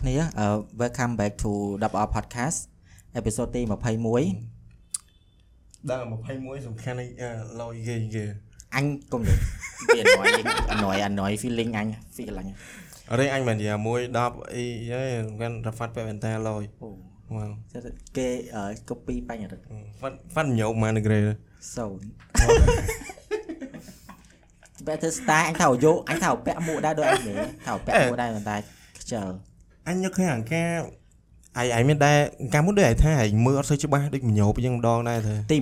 គ្នា welcome back to WR podcast episode ទី21ដល់21សំខាន់ឡយគេគេអញកុំនិយាយវា annoy អ annoy annoy feeling អញ feel អញអរេអញមិននិយាយមួយ10អីហេកាន់រ៉ាហ្វាត់ពាក់វ៉ែនតាឡយអូមកគេ copy បញ្ញរិទ្ធហ្វាត់ហ្វាត់ញោមមកនៅក្រេសូនបែរទៅ style អញថាយកអញថាពាក់មួកដែរដូចអញនិយាយថាពាក់មួកដែរប៉ុន្តែខ្ជិល អញយកឃើញអាការអាយអាយមានដែរកាលមុនដូចអាយថាអាយមើលអត់សូវច្បាស់ដូចញោមយ៉ាងម្ដងដែរទៅទី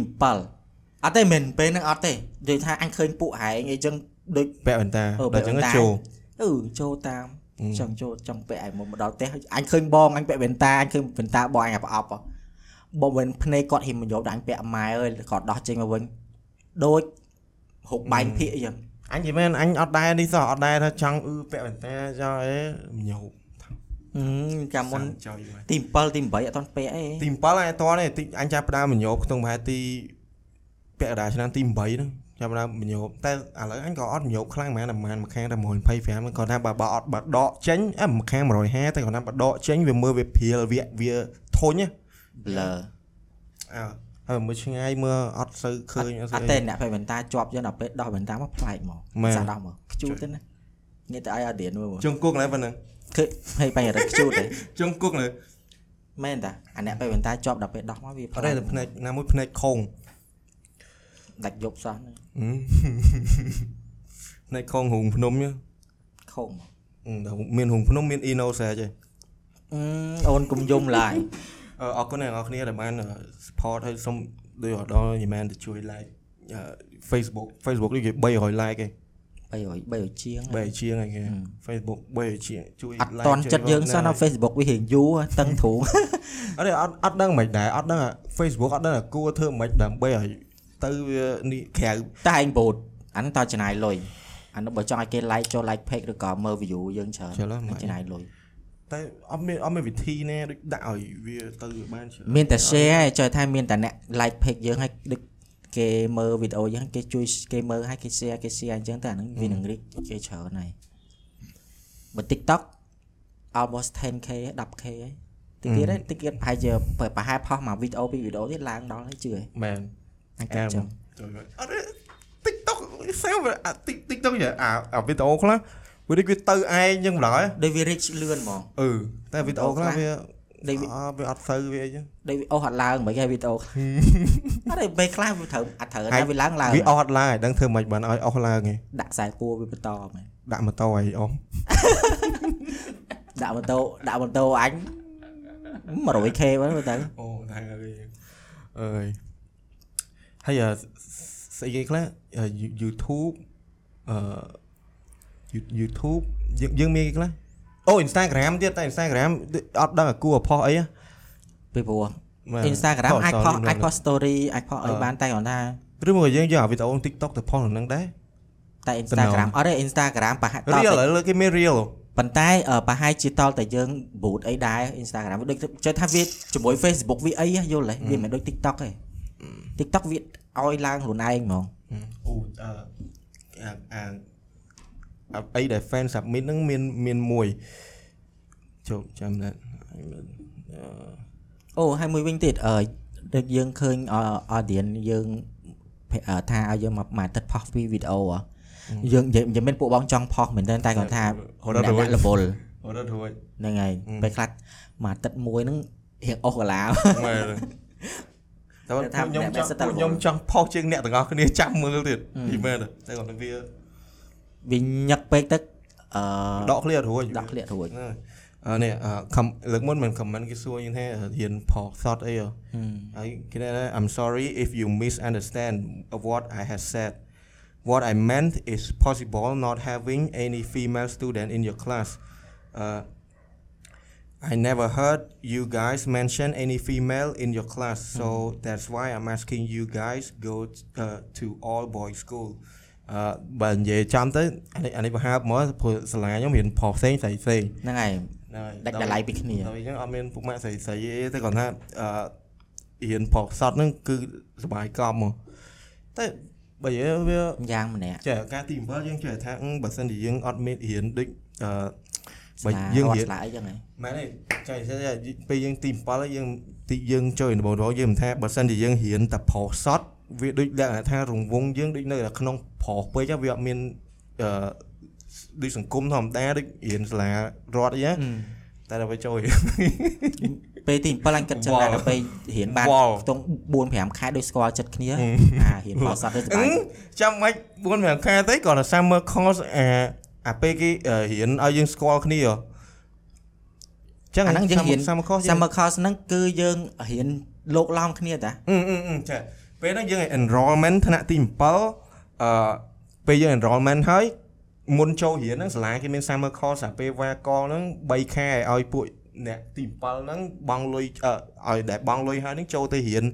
7អត់ទេមិនពេលហ្នឹងអត់ទេនិយាយថាអញឃើញពួកហែងអីចឹងដូចពាក់វ៉ែនតាអឺដល់ចឹងពាក់វ៉ែនតាចូលអឺចូលតាមអឺចង់ចូលចង់ពាក់ឲ្យមកដល់ផ្ទះអញឃើញបងអញពាក់វ៉ែនតាអញឃើញវ៉ែនតាបងអញអាប្រអប់ហ៎បងវិញភ្នែកគាត់ហ៊ានមកយកដល់អញពាក់ម៉ែអើយគាត់ដោះចេញមកវិញដូចហុកបាញ់ភាកអញ្ចឹងអញនិយាយមែនអញអត់ដែរនេះសោះអត់ដែរថាចង់អឺពាក់វ៉ែនតាចោលអីញោមអឺ ចាំមុនចោលយីមកទី7ទី8អត់ទាន់ពាក់អីទី7អញអត់តនេះទីអញចាប់ផ្ដើមញោមក្នុងប្រហែលទីពាក់កណ្ដាលឆ្នាំទី8ហ្នឹងចាប់ផ្ដើមញោមតែឥឡូវអញក៏អត់ញោមខ្លាំងហ្មងតែប្រហែលមួយខាងតែ125ហ្នឹងគាត់ថាបើបើអត់បើដកចេញអើមួយខាង150តែគាត់ថាបើដកចេញវាមើលវាព្រាលវាវាធុញណា blur អើហើយមើលឆ្ងាយមើលអត់សូវឃើញអត់អសូវត់ទេអ្នកពាក់វ៉ែនតាជាប់យើងដល់ពេលដោះវ៉ែនតាមកប្លែកមកមែនសាដោះមកខ្ជូតទេណាងាកទៅឲ្យអត់រៀនមើលមកជង្គគុកឡើយប៉ុណ្ណឹង ឃើញហើយបញ្ញរិទ្ធខ្ជូតទេជង្គគុកលើមែនតាអាអ្នកពាក់វ៉ែនតាជាប់ដល់ពេលដោះមកវាអត់ទេតែភ្នែកណាមួយភ្នែកខងដាច់យប់សោះហ្នឹងហឹមភ្នែកខងរូងភ្នំហ្នឹងខំមកអឺតែមានរូងភ្នំមាន Innocent ទេអឺអូនកុំយំឡាយអរអរគុណអ្នកនរគ្នាដែលបាន support ហើយសូមដូចដល់យីមែនទៅជួយ like អឺ Facebook Facebook នេះគេ300 like ឯង 300 300ជាង3ជាងឯងគេ Facebook 3ជាងជួយអត់ like តន់ចិត្តយើងសោះនៅ Facebook វារៀងយូរតឹងធូងអត់ទេអត់អត់ដឹងមិនដែរអត់ដឹងអា Facebook អត់ដឹងអាគួរធ្វើមិនដើម្បីឲ្យទៅវានេះក្រៅតែឯងបូតអានោះតើចំណាយលុយអានោះបើចង់ឲ្យគេ like ចូល like page ឬក៏មើល view យើងច្រើនច្រើនណាស់ចំណាយលុយតែអត់មានអត់មានវិធីណាដូចដាក់ឲ្យវាទៅវាបានច្រើនមានតែ share ឯងចុះថាមានតែអ្នក like page យើងឲ្យដូច គេមើលវីដេអូយើងគេជួយគេមើលឲ្យគេ share គេ share អញ្ចឹងតែអាហ្នឹងវានឹង reach គេច្រើនហើយបើ TikTok almost 10k 10k ហើយតិចទៀតហើយតិចទៀតប្រហែលជាប្រហែលផុសមកវីដេអូពីរវីដេអូទៀតឡើងដល់ហើយជឿហើយមែនអញគិតអញ្ចឹងអត់ទេ TikTok សាវអា Tik- TikTok យ៉ាអាអាវីដេអូខ្លះវាដូចវាទៅឯងអញ្ចឹងម្ដងហ៎ដូចវា reach លឿនហ្មងអឺតែវីដេអូខ្លះវា ដូចវាអត់វាអត់ទៅវាអីចឹងដូចវាអូសអត់ឡើងមិនគេវីដេអូខ្លះអត់ទេពេលខ្លះវាត្រូវអត់ត្រូវតែវាឡើងឡើងវាអស់អត់ឡើងឲ្យដឹងធ្វើមិនបានឲ្យអស់ឡើងឯងដាក់ខ្សែពួរវាបន្តមែនដាក់ម៉ូតូឲ្យអស់ដាក់ម៉ូតូដាក់ម៉ូតូអញ 100k ហ្នឹងមើលទៅអូថាវាអើយហើយអឺស្អីគេខ្លះអឺ YouTube អឺ YouTube យើងយើងមានគេខ្លះ អូ Instagram ទៀតតែ Instagram អត់ដឹងអាគួរផុសអីហ៎ពីព្រោះមែន Instagram អាចផុស story អាចផុស story អាចផុសអីអឺបានតែគ្រាន់ថាឬមកយើងយកអាវីដេអូ TikTok ទៅផុសក្នុងហ្នឹងដែរតែ Instagram អត់ទេ Instagram ប្រហែលត real តែឥឡូវគេមាន real ប៉ុន្តែអឺប្រហែលជាតតែយើង boot អីដែរ Instagram វាដូចចេះថាវាជាមួយ Facebook វាអីហ៎យល់ទេវាមិនមែនដូច TikTok ទេ TikTok វាឲ្យឡើងខ្លួនឯងហ្មងអូអឺ អាអាអាអីដែល fan submit ហ្នឹងមានមានមួយជប់ចាំដែរអឺអូហើយមួយវិញទៀតអឺដូចយើងឃើញ audience យើងអឺថាឲ្យយើងមកមួយអាទិត្យផុសពីវីដេអូហ៎យើងនិយាយនិយាយមិនពួកបងចង់ផុសមែនទែនតែគាត់ថាហូរដល់អ្នករួចអ្នករវល់អត់រួចហ្នឹងហើយអឺពេលខ្លះមួយអាទិត្យមួយហ្នឹងរៀងអស់កាឡាមែនតែតែថាខ្ញុំអ្នកចង់សិតតែពួកខ្ញុំចង់ផុសជាងអ្នកទាំងអស់គ្នាចាំមើលទៀតអឺពីមែនទេតែគាត់វា វាញឹកពេកទៅអឺ ដកឃ្លៀតរួច ដកឃ្លាករួច ហ្នឹងអឺនេះអឺ com- លើកមុនមិន comment គេសួរយើងថារៀនផុសសតអីហ៎ ហឹម ហើយគេថា I'm sorry if you misunderstand of what I have said what I meant is possible not having any female student in your class uh, I never heard you guys mention any female in your class so that's why I'm asking you guys go uh, to all boys school អឺបើនិយាយចំទៅអានេះអានេះបង្ហើបមកព្រោះសាលាខ្ញុំរៀនផុសផ្សេងផ្សេងផ្សេងហ្នឹងហើយហ្នឹងហើយដាច់តម្លៃពីគ្នាដល់អញ្ចឹងអត់មានពុកម៉ាក់ស្រីស្រីអីទេគាត់ថាអឺរៀនប្រកសតហ្នឹងគឺសុបាយកំមកតែបើនិយាយវាយ៉ាងម្នាក់ចេះការទី7យើងចេះថាអឺបើសិនជាយើងអត់មានរៀនដូចអឺបើស្លាយើងរត់រៀនស្លាអីចឹងហ៎មែនទេចៃចៃពេលយើងទី7ហើយយើងទីយើងចូលដំបូងៗយើងមិនថាបើសិនជាយើងរៀនតែប្រុសសត វាដូចលក្ខណៈថារង្វង់យើងដូចនៅតែក្នុងប្រុសពេកហ្នឹងវាអត់មានអឺដូចសង្គមធម្មតាដូចរៀនសាលារដ្ឋអីហ្នឹងតែដល់ពេលចូលរៀនពេលទី7អញគិតចឹងវ៉ាដែរដល់ពេលរៀនបានវ៉ាខ្ទង់4 5ខែដូចស្គាល់ចិត្តគ្នាហឹមអារៀនបោះសតទៅសប្បាយចាំមិន4 5ខែទៅគាត់ថា summer course អាអាពេលគេអឺរៀនឲ្យយើងស្គាល់គ្នាហ៎ចឹងអាហ្នឹងយើងរៀន summer course យើង summer course ហ្នឹងគឺយើងរៀនលោកឡំគ្នាតាអឺអឺអឺចា ពេលហ្នឹងយើង enrollment ថ្នាក់ទី7អឺពេលយើង enrollment ហើយមុនចូលរៀនហ្នឹងសាលាគេមាន summer course អាពេលវ៉ាកហ្នឹង3ខែឲ្យពួកអ្នកទី7ហ្នឹងបង់លុយអឺឲ្យដែលបង់លុយហើយហ្នឹងចូលទៅរៀន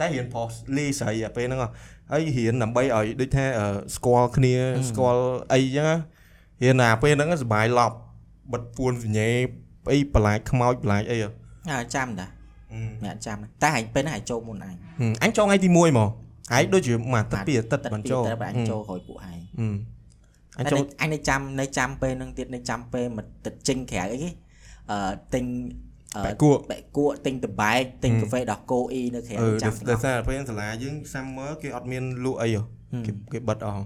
តែរៀនប្រុសលីស្រីអាពេលហ្នឹងហ៎ហើយរៀនដើម្បីឲ្យដូចថាអឺស្គាល់គ្នាស្គាល់អីចឹងណារៀនអាពេលហ្នឹងសប្បាយឡប់បិទពួនសញ្ញេអីបន្លាចខ្មោចបន្លាចអីហ៎អាចាំតា អឺអ្នកចាំតែហែងពេលហ្នឹងហែងចូលមុនអញហឹមអញចូលថ្ងៃទី1ហ្មងហើយដូចជាមួយអាទិត្យពីរអាទិត្យបានចូលតែអញចូលក្រោយពួកឯងហឹមអអញញចូលអញនៅចាំនៅចាំពេលហ្នឹងទៀតនៅចាំពេលមកទៅចេញក្រៅអីគេអឺទិញអឺបែកគក់បែកគក់ទិញតបែកទិញកាហ្វេដោះគោអ៊ីនៅក្រៅអឺចាំដោយសារពេលសាលាយើង summer គេអត់មានលក់អីហ៎គេគេបិទអស់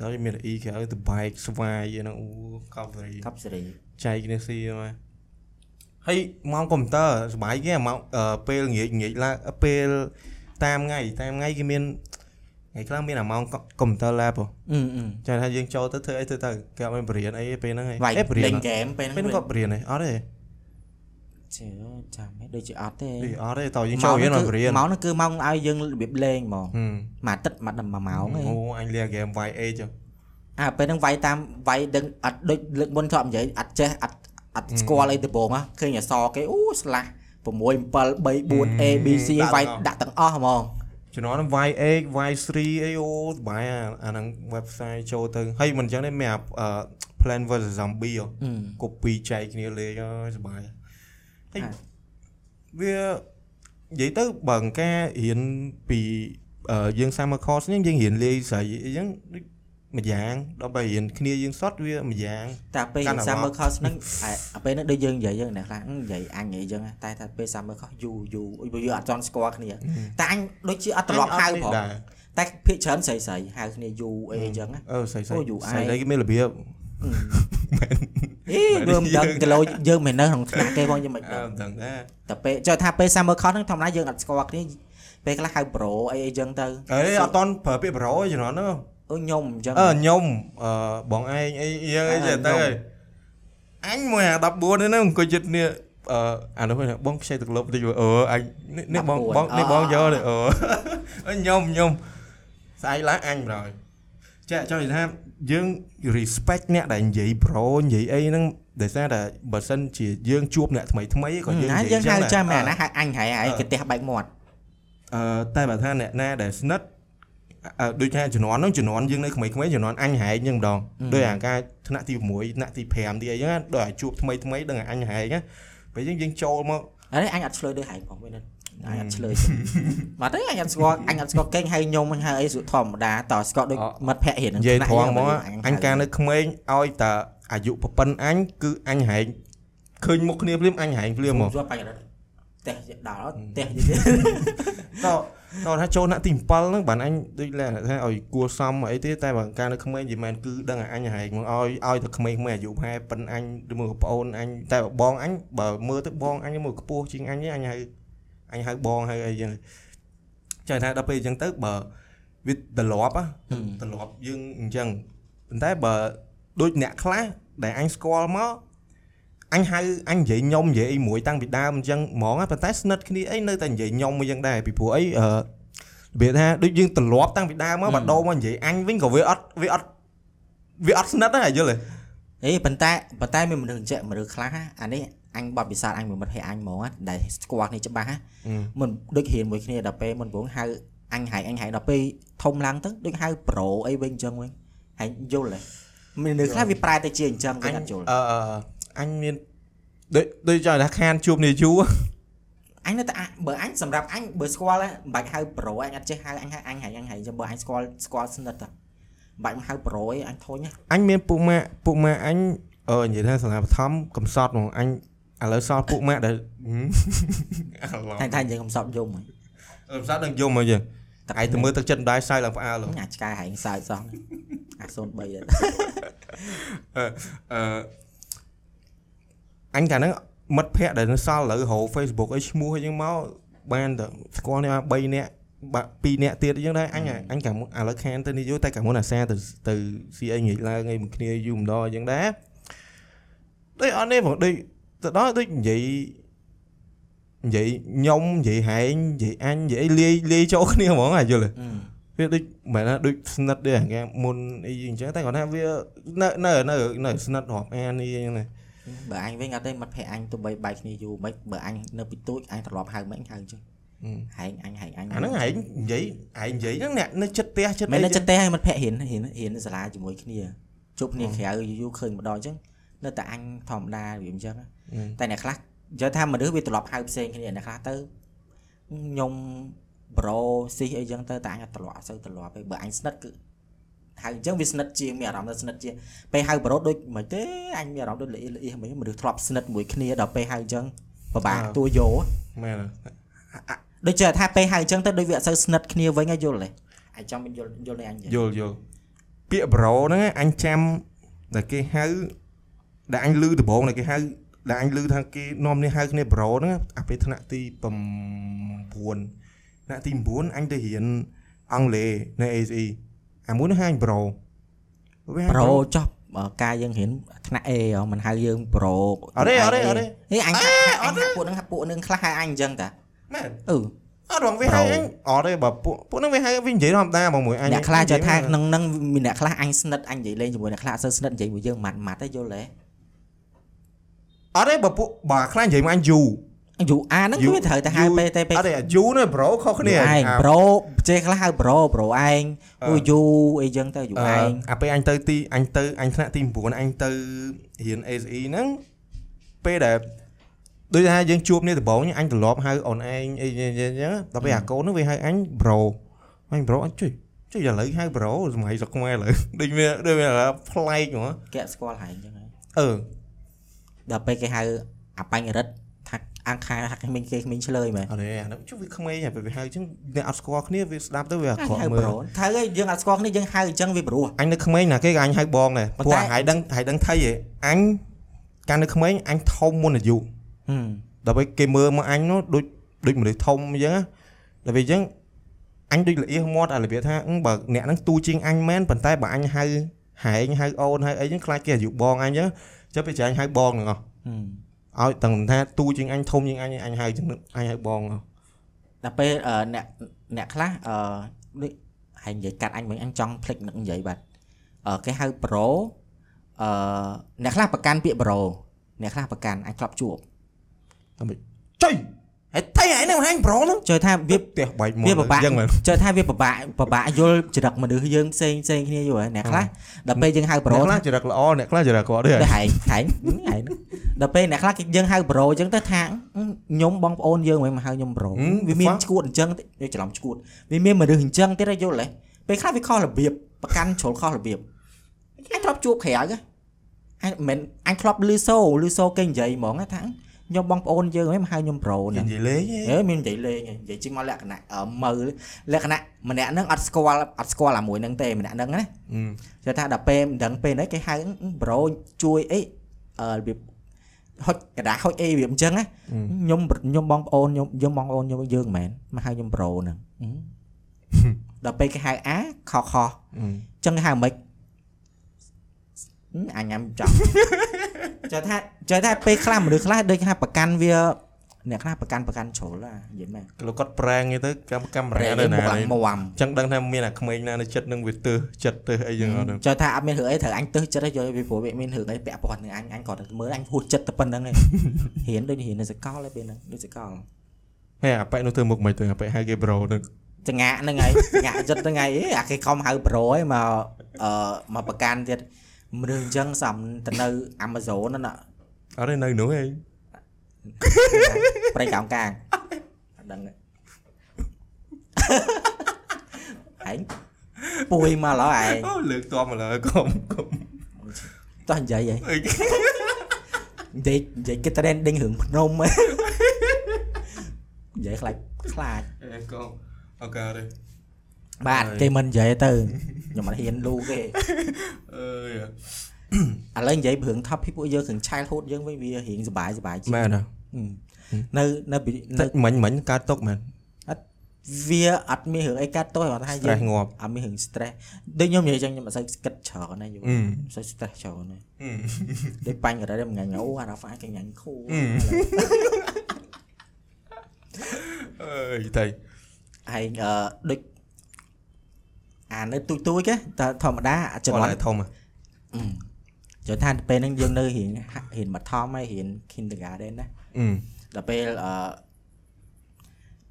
ហើយមានអ៊ីគេឲ្យទៅបែកស្វាយហ្នឹងអូកប់សេរីកប់សេរីចែកគ្នាស៊ីមក ហើយម៉ោងកុំព្យូទ័រសប្បាយគេម៉ោងអឺពេលងាកងាកឡើងពេលតាមថ្ងៃតាមថ្ងៃគេមានថ្ងៃខ្លះមានអាម៉ោងកុំព្យូទ័រ lab ហ៎អឺអឺចាថាយើងចូលទៅធ្វើអីទៅទៅគេអត់មានបរៀនអីពេលហ្នឹងឯងវាយអេបរៀលេនងហ្គេមពេលពេលហ្នឹងហ្នឹងក៏បរៀនឯងអត់ទេជឿចាំហេដូចជាអត់ទេអីអត់ទេតើយើងចូលរៀនមកបរៀនម៉ោងហ្នឹងគឺម៉ោងឲ្យយើងរបៀបលេងហ្មងហឹមមួយអាទិត្យមួយដល់មួយម៉ោងឯងអូអញលាហ្គេម YA ចឹងអាពេលហ្នឹងវាយតាមវាយដឹងអត់ដូចលើកមុនធ្លាប់និយាយអត់ចេះអត់ អត់ស្គាល់អីដំបងហ៎ឃើញអក្សរគេអូស្លាស់6 7 3 4 A B C វាយដាក់ទាំងអស់ហ្មងជំនាន់ Y8 Y3 អីអូសប្បាយអាអាហ្នឹង website ចូលទៅហើយមិនអញ្ចឹងទេមានអាអឺ Plan vs Zombie ហ៎អឺ copy ចែកគ្នាលេងអើយសប្បាយហើយហ่าវានិយាយទៅបើអង្ការរៀនពីអឺយើង summer course ហ្នឹងយើងរៀនលេងស្រីអីចឹងដូច ម្យ៉ាងដល់បើរៀនគ្នាយើងសតវាម្យ៉ាងតែពេលកាន់តែ summer មក course ហ្នឹងអាអាពេលហ្នឹងដូចយើងនិយាយយើងអ្នកខ្លះអឺនិយាយអញនិយាយចឹងតែថាពេល summer course យូរយូរអុយបើយើងអត់ចង់ស្គាល់គ្នាតែអញដូចជាអត់ត្រឡប់ហៅផងដែរតែភាកច្រើនស្រីស្រីហៅគ្នាយូរអីចឹងណាអឺស្រីស្រីអូយូរឯងស្រីស្រីគេមានរបៀបអីយើងមិនដឹងគីឡូយើងមិននៅក្នុងថ្នាក់គេផងយើងមិនអឺដឹងមិនដឹងដែរតែពេលចុះថាពេល summer course ហ្នឹងធម្មតាយើងអត់ស្គាល់គ្នាពេលខ្លះហៅ bro អីអីចឹងទៅអេអត់តន់ប្រើពាក្យប្រូឯជំនាន់ហ្នឹង អូខ្ញុំអញ្ចឹងអឺខ្ញុំអឺបងឯងអីយើងអីអឺចេះទៅខ្ញុំហើយអញមួយអា14នេះអង្គុយចិត្តនេះអឺអានោះហ្នឹងបងខ្ចីទឹកលប់តិចអឺអញនេះនេះបងបងនេះបងយកនេះអឺអឺខ្ញុំខ្ញុំស្អែកឡើងអញប្រយចាចង់និយាយថាយើង respect អ្នកដែលនិយាយ bro និយាយអីហ្នឹងដោយសារតែបើសិនជាយើងជួបអ្នកថ្មីថ្មីក៏យើងណានិយាយយើងហៅដែរចាំមែនអឺណាហៅអញហើយហើយអឺគេផ្ទះបែកមាត់អឺតែបើថាអ្នកណាដែលស្និទ្ធអឺ ដូចថាជំនាន់ហ្នឹងជំនាន់យើងនៅក្មេងៗជំនាន់អញហែកហ្នឹងម្ដងដោយអាការថ្នាក់ទី6ថ្នាក់ទី5ទីអីហ្នឹងណាដោយអាជួបថ្មីថ្មីដឹងអាអញហែកណាពេលយើងយើងចូលមកអីអញអត់ឆ្លើយដូចហែងផងវិញណាអញអត់ឆ្លើយមកទៅអញអត់ស្គាល់អញអត់ស្គាល់កេងហៅខ្ញុំអញហៅអីស្រួលធម្មតាតស្គាល់ដូចមិត្តភក្តិរៀននិយាយត្រង់មកថ្អញកាលនៅក្មេងឲ្យតែអាយុប្រពន្ធអញគឺអញហែកឃើញមុខគ្នាភ្លាមអញហែកភ្លាមមកជួបបញ្ហាផ្ទះដល់ផ្ទះ តតថាចូលថ្នាក់ទី7ហ្នឹងបានអញដូចលក្ខណៈថាឲ្យគួសមអីទេតែបើកាលនៅក្មេងនិយាយមែនគឺដឹងអាអញហែកមកឲ្យឲ្យតែក្មេងៗអាយុប្រហែលប៉ិនអញឬមកប្អូនអញតែបងអញបើមើលទៅបងអញមើលខ្ពស់ជាងអញទេអញហៅអញហៅបងហៅអីចឹងចាថាដល់ពេលអញ្ចឹងទៅបើវាត្រឡប់ណាត្រឡប់យើងអញ្ចឹងប៉ុន្តែបើដូចអ្នកខ្លះដែលអញស្គាល់មក អញហៅអញនិយាយខ្ញុំនិយាយអីមួយតាំងពីដើមអញ្ចឹងហ្មងណាប៉ុន្តែស្និទ្ធគ្នាអីនៅតែនិយាយខ្ញុំអញ្ចឹងដែរពីព្រោះអីអឺរបៀបថាដូចយើងត្រឡប់តាំងពីដើមមកបាត់ដោមកនិយាយអញវិញក៏វាអត់វាអត់វាអត់ស្និទ្ធដែរយល់ទេអេប៉ុន្តែប៉ុន្តែមានមនុស្សចេះមនុស្សខ្លះអានេះអញបបពិសោធន៍អញមួយមិត្តភក្តិអញហ្មងដែលស្គាល់គ្នាច្បាស់មិនដូចរៀនមួយគ្នាដល់ពេលមិនព្រោះហៅអញហៅអញហៅដល់ពេលធំឡើងទៅដូចហៅ pro អីវិញអញ្ចឹងវិញហើយយល់ទេមានមនុស្សខ្លះវាប្រែទៅជាអញ្ចឹងវិញអត់យល់អឺ អញមានដូចដូចចង់ថាខានជួបនេះយូរអញនៅតែបើអញសម្រាប់អញបើស្គាល់មិនបាច់ហៅ pro អញអត់ចេះហៅអញហៅអញហៅអញហៅចាំបើអញស្គាល់ស្គាល់ស្និទ្ធទៅមិនបាច់ហៅ pro អីអញធុញអញមានពុកម៉ាក់ពុកម៉ាក់អញអឺនិយាយថាសាលាបឋមកំសត់ហ្មងអញឥឡូវសល់ពួកម៉ាក់ដែលអាឡងតែតែយើងកំសត់យំហ៎កំសត់នឹងយំមកយើងឯងទៅមើលទឹកចិត្តម្ដាយសើចឡើងផ្អើលហ៎អាចឆ្កែហែងសើចសោះអា03ដែរអឺ អឺអញកាលហ្នឹងមិត្តភ័ក្តិដែលនៅសល់ឥឡូវរក Facebook អីឈ្មោះអីចឹងមកបានតែស្គាល់នេះ3នាក់បាក់2នាក់ទៀតអញ្ចឹងដែរអញអញកាលមុនឥឡូវខានទៅនេះយូរតែកាលមុនអាសាទៅទៅស៊ីអីងាកឡើងអីមួយគ្នាយូរម្ដងអញ្ចឹងដែរដូចអត់នេះបងដូចទៅដល់ដូចនិយាយនិយាយខ្ញុំនិយាយហែងនិយាយអញនិយាយអីលាយលាយចូលគ្នាហ្មងអាយល់ទេវាដូចមិនថាដូចស្និទ្ធដែរគេមុនអីអញ្ចឹងតែគាត់ថាវានៅនៅនៅនៅស្និទ្ធរាប់អាននេះអញ្ចឹងណា បើអញវិញអត់ទេមិត្តភក្តិអញទោះបីបែកគ្នាយូរមិនបើអញនៅពីទូចអញត្រឡប់ហៅមិនហៅអញ្ចឹងហែងអញហែងអញអាហ្នឹងឯងនិយាយឯងនិយាយហ្នឹងអ្នកនៅចិត្តផ្ទះចិត្តមិនអីនៅចិត្តទេឲ្យមិត្តភក្តិរៀនរៀនរៀននៅសាលាជាមួយគ្នាជួបគ្នាក្រៅយូរៗឃើញម្ដងអញ្ចឹងនៅតែអញធម្មតាវាអញ្ចឹងតែអ្នកខ្លះនិយាយថាមនុស្សវាត្រឡប់ហៅផ្សេងគ្នាអ្នកខ្លះទៅខ្ញុំប្រូស៊ីអីចឹងទៅតែអញអត់ត្រឡប់អត់សូវត្រឡប់ទេបើអញស្និទ្ធគឺ ហៅអញ្ចឹងវាស្និទ្ធជាងមានអារម្មណ៍ថាស្និទ្ធជាងពេលហៅប្រូដូចមិនទេអញមានអារម្មណ៍ដូចល្អិតល្អៀមិនមនុស្សធ្លាប់ស្និទ្ធមួយគ្នាដល់ពេលហៅអញ្ចឹងពិបាកទួយោមែនដូចជាថាពេលហៅអញ្ចឹងទៅដូចវាអត់សូវស្និទ្ធគ្នាវិញហើយយល់ទេអញចង់មានយល់យល់នេះអញនិយាយយល់យល់ពាក្យ bro ហ្នឹងអញចាំដែលគេហៅដែលអញលឺដំបងដែលគេហៅដែលអញលឺថាគេនាំនេះហៅគ្នា bro ហ្នឹងអាពេលថ្នាក់ទី9ថ្នាក់ទី9អញទៅរៀនអង់គ្លេសនៅ ASE អាមួយហ្នឹងហៅអញ bro វាហៅប្រូចុះបើការយើងរៀនថ្នាក់ A ហ៎មិនហៅយើងប្រូអត់ទេអត់ទេអត់ទេហេអញអេអត់ពួកហ្នឹងពួកហ្នឹងខ្លះហៅអញអញ្ចឹងតាមែនអឺអត់រងវាហៅអញអត់ទេបើពួកពួកហ្នឹងវាហៅវានិយាយធម្មតាមកមួយអញអ្នកខ្លះចូលថាក្នុងហ្នឹងមានអ្នកខ្លះអញស្និទ្ធអញនិយាយលេងជាមួយអ្នកខ្លះអត់សូវស្និទ្ធនិយាយមួយយើងម៉ាត់ម៉ាត់ទេយល់ទេអត់ទេបើពួកបើខ្លះនិយាយមកអញយូ យូអាហ្នឹងយូគឺត្រូវតែហៅយូពេលតែពេលអត់ទេយូនេះ bro ខុសគ្នាឯងអាប្រូចេះខ្លះហៅប្រូប្រូឯងអឺអូយូអីចឹងទៅយូអឺឯងអាពេលអញទៅទីអញទៅអញថ្នាក់ទី9អញទៅរៀន SE ហ្នឹងពេលដែលដូចថាយើងជួបនេះដំបូងអញត្រឡប់ហៅអូនឯងអីចឹងចឹងចឹងដល់ពេលអាកូនហ្នឹងវាហៅអញ bro អញ bro អញជួយជួយឥឡូវហៅ bro សម័យស្រុកខ្មែរឥឡូវដូចវាដូចវាប្លែកហ្មងគេអត់ស្គាល់ហែងចឹងហើយអឺដល់ពេលគេហៅអាបាញ់រិទ្ធថា អាំងខាថាគេមិនគេមិនឆ្លើយមែនអត់ទេអាហ្នឹងជួយវាក្មេងហើយពេលវាហៅចឹងអ្នកអត់ស្គាល់គ្នាវាស្ដាប់ទៅវាអាក្រក់ហៅមើប្លរូត្រូវហើយយើងអត់ស្គាល់គ្នាយើងហៅអញ្ចឹងវាព្រោះអញនៅក្មេងណាគេក៏អញហៅបងដែរប៉ុន្ព្រោះតែហើយដឹងហើយដឹងថៃហ៎អញកាលនៅក្មេងអញធំមុនអាយុហឹមដល់ពេលគេមើលមកអញនោះដូចដូចមនុស្សធំអញ្ចឹងណាដល់ពេលអញ្ចឹងអញដូចល្អៀសមាត់អារបៀបថាអឺបើអ្នកហ្នឹងទូជាងអញមែនប៉ុន្តែបើអញហៅហែងហៅអូនហៅអីចឹងខ្លាចគេអាយុបងអញអញ្ចឹងចុះពេលចាញ់ហៅបងហ្នឹងអស់ហឹម ឲ្យទាំងថាទូជាងអញធំជាងអញអញហៅចឹងអញហៅបងអស់ដល់ពេលអឺអ្នកអ្នកខ្លះអឺដូចហែងនិយាយកាត់អញវិញអញចង់ភ្លេចនឹងនិយាយបាត់អឺគេហៅប្រូអឺអ្នកខ្លះប្រកាន់ពាក្យប្រូអ្នកខ្លះប្រកាន់អញធ្លាប់ជួបចុយ ហេតុថៃឯហ្នឹងហែងប្រូហ្នឹងចូលថាវាផ្ទះបែកមកវាពិបាកចឹងមែនចូលថាវាពិបាកពិបាកយល់ចរិតមនុស្សយើងផ្សេងផ្សេងគ្នាយល់ហើយអ្នកខ្លះដល់ពេលយើងហៅប្រូអ្នកខ្លះចរិតល្អអ្នកខ្លះចរិតគាត់ទេទៅហែងហែងហែងដល់ពេលអ្នកខ្លះគេយើងហៅប្រូអញ្ចឹងទៅថាខ្ញុំបងប្អូនយើងមិនមកហៅខ្ញុំប្រូវាមានឈួតអញ្ចឹងយកច្រឡំឈួតវាមានមនុស្សអញ្ចឹងទៀតយល់ទេពេលខ្លះវាខុសរបៀបប្រកាន់ជ្រុលខុសរបៀបអញធ្លាប់ជួបក្រៅហ៎អញមិនអញធ្លាប់លឺសូលឺសូគេនិយាយហ្មងថា ខ្ញុំបងប្អូនយើងហ្នឹងហៅខ្ញុំប្រូហ្នឹងនិយាយលេងហ៎មាននិយាយលេងនិយាយជិះមកលក្ខណៈមើលលក្ខណៈម្នាក់ហ្នឹងអត់ស្គាល់អត់ស្គាល់អាមួយហ្នឹងទេម្នាក់ហ្នឹងណាចេះថាដល់ពេលមិនដឹងពេលហ្នឹងគេហៅប្រូជួយអីរបៀបហុចកដាហុចអីវាអញ្ចឹងណាខ្ញុំខ្ញុំបងប្អូនខ្ញុំខ្ញុំបងប្អូនខ្ញុំយើងមិនមែនមកហៅខ្ញុំប្រូហ្នឹងដល់ពេលគេហៅអាខខអញ្ចឹងគេហៅមិនអញញ៉ាំចង់ ចូលថាចូលថាពេលខ្លះមនុស្សខ្លះដូចថាប្រកាន់វាអ្នកខ្លះប្រកាន់ប្រកាន់ជ្រុលហ่ะនិយាយមែនលោកគាត់ប្រែងទៅកម្មកាមេរ៉ាប្រែនៅមុណាខអានេះមួមចឹងដឹងថាមានអាក្មេងណានៅចិត្តនឹងវាទើសចិត្តទើសអីចឹងអត់ចូលថាអត់មានរឿងអីត្រូវអញទើសចិត្តទេយកពីព្រោះវាមានរឿងអីពាក់ព័ន្ធនឹងអញអញគាត់តែមើលអញហួសចិត្តតែប៉ុណ្្នឹងឯងរៀនដូចរៀននៅសកលឯពេលហ្នឹងដូចសកលហេអាប៉ែនោះធ្វើមុខមិនទៅអាប៉ែហៅគេ bro នឹងចងាក់ហ្នឹងហើយចងាក់ចិត្តហ្នឹងហើយអេអាគេខំហៅប្រូឯងមកអឺមកប្រកាន់ទៀត មនុស្សអញ្ចឹងសំទៅនៅ Amazon ហ្នឹងណាអត់ទេនៅនោះឯងប្រៃកោងកាងអត់ដឹងទេឯងពួយមកឡើយឯងអូលើកតមកលើកុំកុំតតោះនិយាយហីអីនិយាយនិយាយគេ trending រឿងភ្នំហ៎និយាយខ្លាចខ្លាចអេកូអូខេទេ បាទគេមិននិយាយទៅខ្ញុំអត់ហ៊ានលូគេអើយឥឡូវនិយាយរឿង topic ពួកយើងរឿង childhood យើងវិញវារឿងសុបាយសុបាយជាងមែននៅនៅនៅមិញមិញកើតຕົកមែនអត់វាអត់មានរឿងអីកើតຕົកគាត់ថាយើងងាប់អត់មានរឿង stress ដូចខ្ញុំនិយាយចឹងខ្ញុំអត់សូវគិតច្រើនណាយល់អត់សូវ stress ច្រើនណាដូចបាញ់ករ៉េមួយថ្ងៃអូអារ៉ាហ្វាគេញ៉ាំខូអើយតៃឯងអឺដូច អានៅទូចទូចគេតែធម្មតាអាជំនាន់ធំហ៎ចូលថាពេលហ្នឹងយើងនៅរៀនហាក់រៀនបឋមហើយរៀន kindergarten ណាអឺដល់ពេលអឺ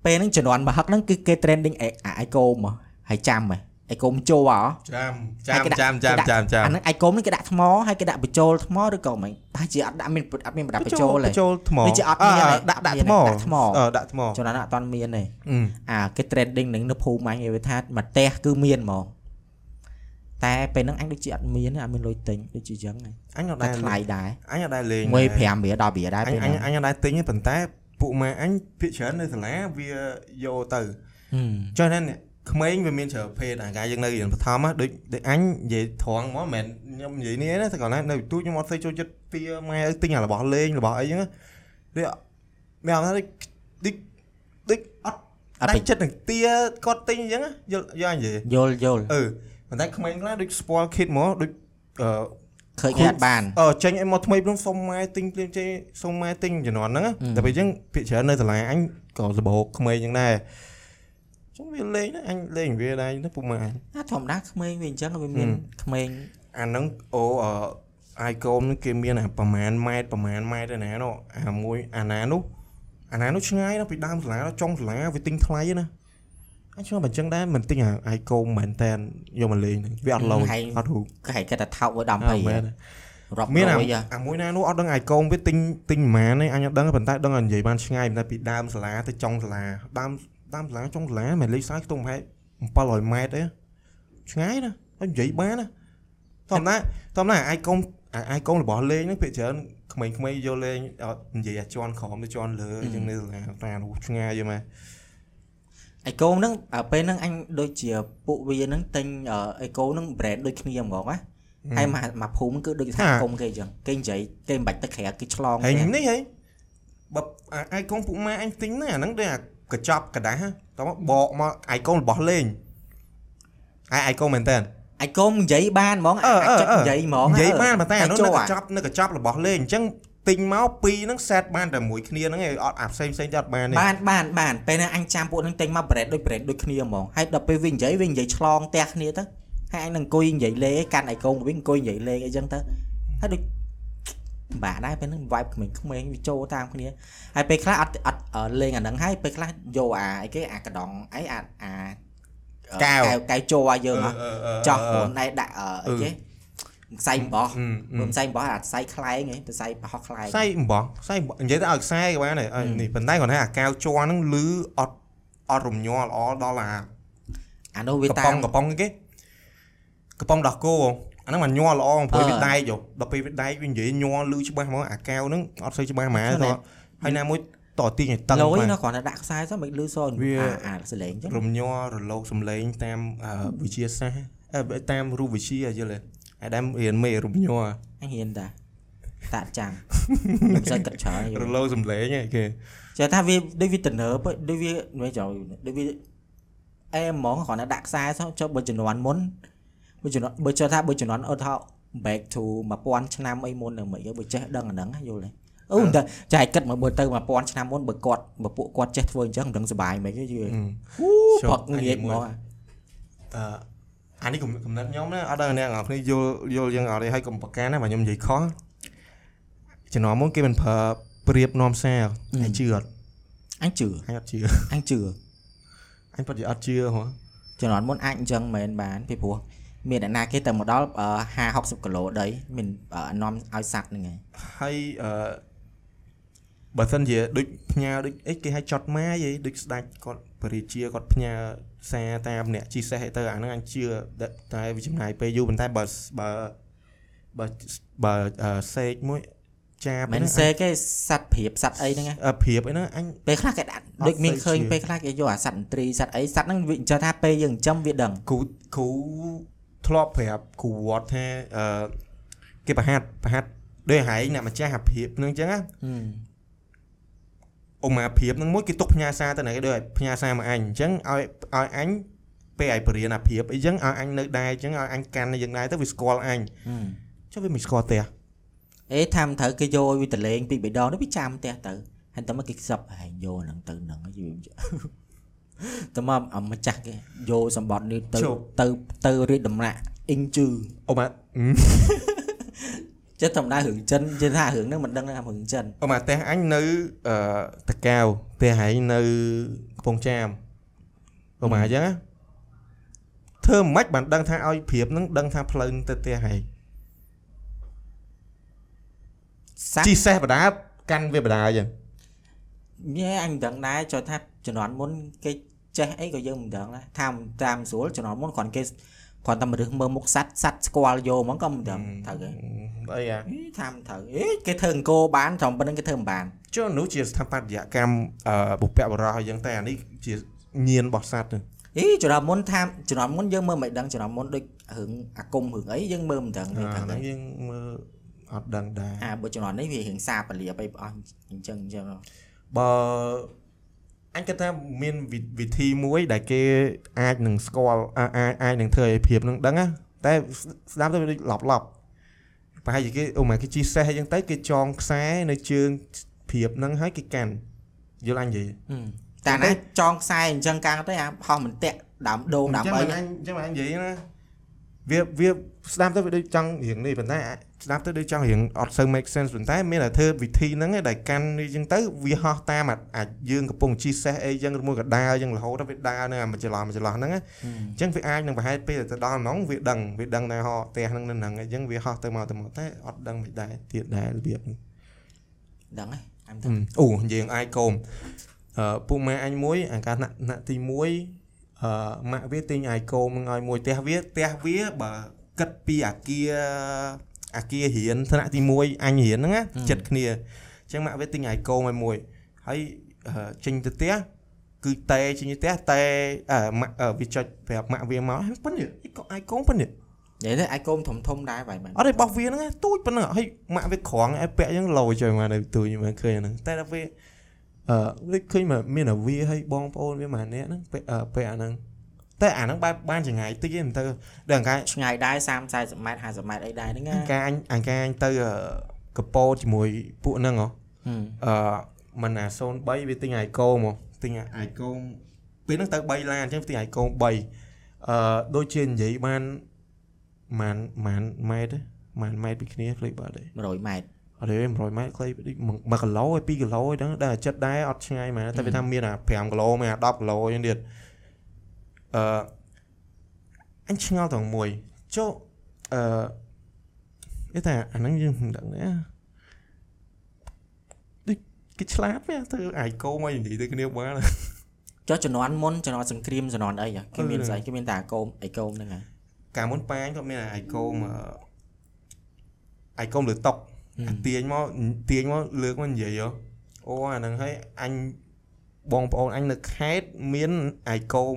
ពេលហ្នឹងជំនាន់មហឹកហ្នឹងគឺគេ trending អាអៃកូមហ៎ហើយចាំហ៎ អៃកូមជោហ៎ចាំចាំចាំចាំចាំចាំអាហ្នឹងអៃកូមនេះគេដាក់ថ្មហើយគេដាក់បញ្ចូលថ្មឬក៏មិនតែជាអត់ដាក់មានអត់មានប្រដាប់បញ្ចូលទេបញ្ចូលថ្មវាជាអត់មានទេដាក់ដាក់មានថ្មដាក់ថ្មអឺដាក់ថ្មជំនាន់ហ្នឹងអត់ទាន់មានទេអឺអាគេ trending ហ្នឹងនៅភូមិអញគេថាមកផ្ទះគឺមានហ្មងតែពេលហ្នឹងអញដូចជាអត់មានទេអត់មានលុយទិញដូចជាចឹងហ្នឹងអញអត់តែដែរថ្លៃដែរអញអត់ដែរលេងមួយដែរ5រៀល10រៀលដែរអញពេលអញហ្នឹងអញអត់ដែរទិញទេប៉ុន្តែពួកម៉ែអញភាគច្រើននៅសាលាវាយកទៅហឹមចុះហ្នឹង ក្មេងវាមានច្រើនភេទអាកាយើងនៅរៀនបឋមដូចដូចអញនិយាយត្រង់មកមិនមែនខ្ញុំនិយាយនេះណាតែគាត់ណានៅទូខ្ញុំអត់ស្អីចូលចិត្តពីម៉ែឲ្យទិញអារបស់លេងរបស់អីហ្នឹងដូចមានអាថាដូចដូចដូចអត់អត់ដៃពេញចិត្តនឹងទាគាត់ទិញអញ្ចឹងយល់យល់និយាយយល់យល់អឺប៉ុន្តែក្មេងខ្លះដូច spoil kid មកដូចអឺឃើញគេអត់បានអឺចេញឲ្យមកថ្មីព្រមសុំម៉ែទិញភ្លាមចេញសុំម៉ែទិញជំនាន់ហ្នឹងណាតែពេលអញ្ចឹងភាគច្រើននៅសាលាអញក៏សបោកក្មេងអញ្ចឹងដែរអញ្ចឹងវាលេងណាអញលេងវាដែរណាពុកម៉ែអញអាធម្មតាក្មេងវាអញ្ចឹងវាមានហឹមក្មេងអាហ្នឹងអូអឺអាយកូមហ្នឹងគេមានអាប្រមាណម៉ែត្រប្រមាណម៉ែត្រឯណានោះអាមួយអាណានោះអាណានោះឆ្ងាយណាស់ពីដើមសាលាដល់ចុងសាលាវាទិញថ្លៃណាអញឆ្ងល់បើអញ្ចឹងដែរមិនទិញអាអាយកូមមែនតែនយកមកលេងហ្នឹងវាអត់ឡូវអត់រូបគេហៅគេថាថោក với អើ10 20មែនរាប់មានអារយហ៎អាមួយណានោះអត់ដឹងអាយកូមវាទិញទិញប្រហែលទេអញអត់ដឹងទេប៉ុន្តែដឹងតែនិយាយបានឆ្ងាយប៉ុន្តែពីដើមសាលាទៅចុងសាលាដើម ដើមសាលាចុងសាលាមិនលេខខ្សែខ្ទង់ប្រហែល700ម៉ែត្រទេឆ្ងាយណាហើយនិយាយបានណាធម្មតាធម្មតាអាយកូមអាអាយកូមរបស់លេងហ្នឹងភាគច្រើនក្មេងៗយកលេងអត់និយាយអាជន់ក្រោមទៅជន់លើអញ្ចឹងនៅសាលាតានោះឆ្ងាយយល់មកអីកូនហ្នឹងអាពេលហ្នឹងអញដូចជាពួកវាហ្នឹងទិញអឺអីកូនហ្នឹង brand ដូចគ្នាហ្មងណាហើយមកមកភូមិគឺដូចថាអាគុំគេអញ្ចឹងគេនិយាយគេមិនបាច់ទៅក្រៅគេឆ្លងហើយគេនេះហីបើអាអាយកូនពួកម៉ែអញទិញណាអាហ្នឹងដូចអា កញ្ចប់กระดาษហ៎តោះមកបកមកអាយកូនរបស់លេងអាអាយកូនមែនតើ អីកូននិយាយបានហ្មង អឺអឺ អាចចិត្ត អឺ និយាយហ្មង និយាយ អឺ បានប៉ុន្តែអានោះ ចូល នៅក អា ញ្ចប់នៅកញ្ចប់របស់លេងអញ្ចឹងទិញមកពីរហ្នឹង set បានតែមួយគ្នាហ្នឹងឯងអត់អាផ្សេងផ្សេងទៅអត់បានទេ បានបានបានពេលហ្នឹងអញចាំពួកហ្នឹងទិញមក brand ដូច brand ដូចគ្នាហ្មងហើយដល់ពេលវានិយាយវានិយាយឆ្លងផ្ទះគ្នាទៅហើយអញនឹងអង្គុយនិយាយលេងកាន់អីកូនវិញអង្គុយនិយាយលេងអីចឹងទៅហើយដូច ពិបាកដែរពេលហ្នឹង vibe ក្មេងៗវាចូលតាមគ្នាហើយពេលខ្លះអត់អត់អឺលេងអាហ្នឹងហើយពេលខ្លះយកអាអីគេអាកដងអីអាអាអឺកែវកែវចូលឲ្យយើងហ៎អឺអឺអឺចោះខ្លួនឯងដាក់អឺអីគេខ្សែអំបោះអឺអឺមិនខ្សែអំបោះអាខ្សែខ្លែងហ៎ខ្សែប្រហោះខ្លែងខ្សែអំបោះខ្សែអំបោះនិយាយទៅឲ្យខ្សែក៏បានដែរអើហឹមនេះប៉ុន្តែគាត់ថាអាកៅជ័រហ្នឹងលឺអត់អត់រំញ័រល្អដល់អាអានោះវាកំតាប៉ុមងកំប៉ុងគេកំប៉ុងដោះគោអា ហ្នឹងមិនញ័រល្អព្រោះអឺវាដែកយោដល់ពេលវាដែកវានិយាយញ័រលឺច្បាស់ហ្មងអាកៅហ្នឹងអត់សូវច្បាស់ហ្មងហ្នឹងតោះហើយហើយណាមួយតទាញឲ្យតឹងលយបាទណាគ្រាន់តែដាក់ខ្សែទៅមិនលឺសនវាអាអាសលេងចឹងរំញ័ររលកសំឡេងតាមអឺវិទ្យាសាស្ត្រអឺតាមរូបវិទ្យាយល់ទេអាដើមរៀនមេរំញ័រអញហ៊ានតាតាក់ចាំមិនសូវគិតច្រើនយរល់លកសំឡេងហ្នឹងគេចេះថាវាដូចវាទៅនើបដូចវាមិនចូលដូចវាអែហ្មងគ្រាន់តែដាក់ខ្សែទៅចុះបើជំនាន់មុន បើជំនាន់បើចុះថាបើជំនាន់អត់ថា back to 1000ឆ្នាំអីមុននឹងមិនបើចេះដឹងអាហ្នឹងយល់ទេអូតែចាយគិតមកមើលទៅ1000ឆ្នាំមុនបើគាត់បើពួកគាត់ចេះធ្វើអញ្ចឹងមិនដឹងសុបាយមិនយល់អឺអូចុះផឹកងាយហ្មងអឺអានេះកំកំណត់ខ្ញុំណាអត់ដឹងអ្នកនរគ្នាយល់យល់យ៉ាងអត់ទេហើយកុំប្រកាន់ណាបើខ្ញុំនិយាយខុសចំណងមុនគេមិនប្រើប្រៀបនាំសារហើយជឿអត់អញជឿអញអត់ជឿអញជឿអញពិតជាអត់ជឿហ៎ជំនាន់មុនអាចអញ្ចឹងមិនបានពីព្រោះ មានអ្នកណាគេទៅមកដល់50 60គីឡូដីមានអឺនាំឲ្យសัตว์ហ្នឹងឯង ហើយអឺបើសិនជាដូចផ្ញើដូចអីគេឲ្យចត់ម៉ាយអីដូចស្ដាច់គាត់បរិជាគាត់ផ្ញើសារតាមអ្នកជីសេះអីទៅអាហ្នឹងអញជឿតែតែវាចំណាយពេលយូរប៉ុន្តែបើបើ បើបើអឺសេកមួយចាប មិន ហ្នឹង សេគេសัตว์ព្រៀបសัตว์អីហ្នឹងណា អឺព្រៀបអីហ្នឹងអញ ពេលខ្លះគេដាក់ អត់ ដូចមាន សូវ ឃើញ ជឿ ពេលខ្លះគេយកអាសัตว์ឥន្ទ្រីសัตว์អីសัตว์ហ្នឹងវាចេះថាពេលយើងចិញ្ចឹមវាដឹង គ្រូគ្រូ ធ្លាប់ប្រាប់គ្រូវត្តថាអឺគេប្រហាត់ប្រហាត់ដូចហែងអ្នកម្ចាស់អាព្រៀបហ្នឹងអញ្ចឹងណាហឹមអ៊ុំអាព្រៀបហ្នឹងមួយគេទុកផ្ញើសារទៅណាគេដូចឲ្យផ្ញើសារមកអញអញ្ចឹងឲ្យឲ្យអញពេលឲ្យបរៀនអាព្រៀបអីចឹងឲ្យអញនៅដែរអញ្ចឹងឲ្យអញកាន់នៅយ៉ាងដែរទៅវាស្គាល់អញហឹមចុះវាមិនស្គាល់ទេអេថាមិនត្រូវគេយកវាតលេងពីបេដងនេះវាចាំផ្ទះទៅហើយតែមកគេខ្សឹបហែងយកហ្នឹងទៅហ្នឹងហើយវា តែមកអាម្ចាស់គេយកសម្បត្តិនេះទៅទៅទៅរៀបដំណាក់អ៊ីងជឺអ៊ុំអាចិត្តធម្មតារឿងចិននិយាយថារឿងហ្នឹងមិនដឹងថារឿងចិនអ៊ុំអាផ្ទះអញនៅអឺតកៅផ្ទះហែងនៅកំពង់ចាមអ៊ុំអាអញ្ចឹងណាធ្វើមិនខ្មិចបានដឹងថាឲ្យព្រៀបហ្នឹងដឹងថាផ្លូវទៅផ្ទះហែងសัตជីว์សេះបដាកាន់វាបដាអញ្ចឹងញ៉ែអញមិនដឹងដែរចូលថាជំនាន់មុនគេ ចេះអីក៏យើងមិនដឹងដែរថាតាមស្រួលជំនាន់មុនគ្រាន់គេគ្រាន់តែមរឹសមើលមុខសัตว์សัตว์ស្គាល់យកហ្មងក៏មិនដឹងត្រូវគេ អីអា អីថាមិនត្រូវអេគេធ្វើអង្គរបានត្រឹមប៉ុណ្្នឹងគេធ្វើមិនបាន ចុះនោះជាស្ថាបត្យកម្មអឺបុព្វបុរសអញ្ចឹងតែអានេះជាញៀនរបស់សត្វទៅ អីជំនាន់មុនថាជំនាន់មុនយើងមើលមិនដឹងជំនាន់មុនដូចរឿងអាគមរឿងអីយើងមើលមិនដឹងទេ អា ថា ហ្នឹងយើងមើលអត់ដឹងដែរ អាបើជំនាន់នេះវារឿងសាពលាបអីអស់អញ្ចឹងអញ្ចឹង បើ អញគិតថាមានវិវិធីមួយដែលគេអាចនឹងស្គាល់អាអាចអាចនឹងធ្វើឲ្យភាពនឹងដឹងណាតែស្ដាប់ទៅវាដូចឡប់ឡប់ប្រហែលជាគេអូម៉ែគេជីសេះអញ្ចឹងទៅគេចងខ្សែនៅជើងភាពនឹងហើយគេកាន់យល់អញនិយាយហឹមតែណាចងខ្សែអញ្ចឹងកាងទៅអាហោះមិនតាក់ដើមដូងដើមអីអញ្ចឹងអញអញ្ចឹងអញនិយាយណា វាវាស្ដាប់ទៅវាដូចចង់រៀងនេះប៉ុន្តែស្ដាប់ទៅដូចចង់រៀងអត់សូវ make sense ប៉ុន្តែមានតែធ្វើវិធីហ្នឹងឯងដែលកាន់នេះអញ្ចឹងទៅវាហោះតាមអាអាចយើងកំពុងជីសេះអីអញ្ចឹងឬមួយកដាលអញ្ចឹងរហូតដល់វាដើរនៅអាមួយចន្លោះមួយចន្លោះហ្នឹងណាហឹមអញ្ចឹងវាអាចនឹងប្រហែលពេលទៅដល់ហ្នឹងវាដឹងវាដឹងថាហោផ្ទះហ្នឹងនៅហ្នឹងអញ្ចឹងវាហោះទៅមកទៅមកតែអត់ដឹងមិនដែរទៀតដែររបៀបហ្នឹងដឹងហើយអញអឺទៅអូយើងអាយកូមអឺពុកម៉ែអញមួយអាកាសណាក់ណាក់ទី1 អឺម៉ាក់វាទិញអាយកូមនឹងឲ្យមួយផ្ទះវាផ្ទះវាបើគិតពីអាគារអាគាររៀនថ្នាក់ទី1អញរៀនហ្នឹងណាចិត្តគ្នាអញ្ចឹងម៉ាក់វាទិញអាយកូមឲ្យមួយហើយអឺចេញទៅផ្ទះគឺតែចេញទៅផ្ទះតែអឺម៉ាក់អឺវាចុចប្រាប់ម៉ាក់វាមកហេប៉ុណ្នេះអាយកូមប៉ុណ្នេះនិយាយទៅអាយកូនធំធំដែរបែបហ្នឹងអត់ទេបោះវាហ្នឹងណាទូចប៉ុណ្ណឹងហើយម៉ាក់វាក្រងឲ្យពាក់អញ្ចឹងលោចឲ្យមកនៅទូចមកឃើញអាហ្នឹងតែដល់វា អឺវាឃើញមកមានអាវាឲ្យបងប្អូនវាម្នាក់ហ្នឹងពាក់អឺពាក់អាហ្នឹងតែអាហ្នឹងបែបបានចង្ងាយតិចទេមិនទៅដល់អង្ការឆ្ងាយដែរ30 40ម៉ែត្រ50ម៉ែត្រអីដែរហ្នឹងណាអង្ការអញអង្ការអញទៅអឺកប៉ោតជាមួយពួកហ្នឹងហ៎ហឹមអឺមិនអា03វាទិញអាយកោមកទិញអាយកោពេលហ្នឹងទៅ3ឡានអញ្ចឹងទិញអាយកោ3អឺដូចជានិយាយបានម៉ានម៉ានម៉ែត្រម៉ានម៉ែត្រពីគ្នាភ្លេចបាត់ទេ100ម៉ែត្រ អត់ទេ100ម៉ែត្រខ្លីដូច1គីឡូឯ2គីឡូឯហ្នឹងតែចិត្តដែរអត់ឆ្ងាយមែនតែវាថាមានអា5គីឡូមានអា10គីឡូឯនេះទៀតអឺអញឆ្ងល់ត្រង់មួយចុះអឺនេះតែអាហ្នឹងយើងមិនដឹងណាដូចគេឆ្លាតវាទៅអាយកោមកនិយាយទៅគ្នាបានចុះជំនាន់មុនជំនាន់សង្គ្រាមជំនាន់អីហ៎គេមានអឺស្អីគេមានតែអាកូមអីកូមហ្នឹងហ៎កាលមុនប៉ាញគាត់មានអាយកោមអឺអាយកោមលើតុកអា ទាញមកទាញមកលើកមកនិយាយហ៎អូអាហ្នឹងហើយអញបងប្អូនអញនៅខេត្តមានអាយកោម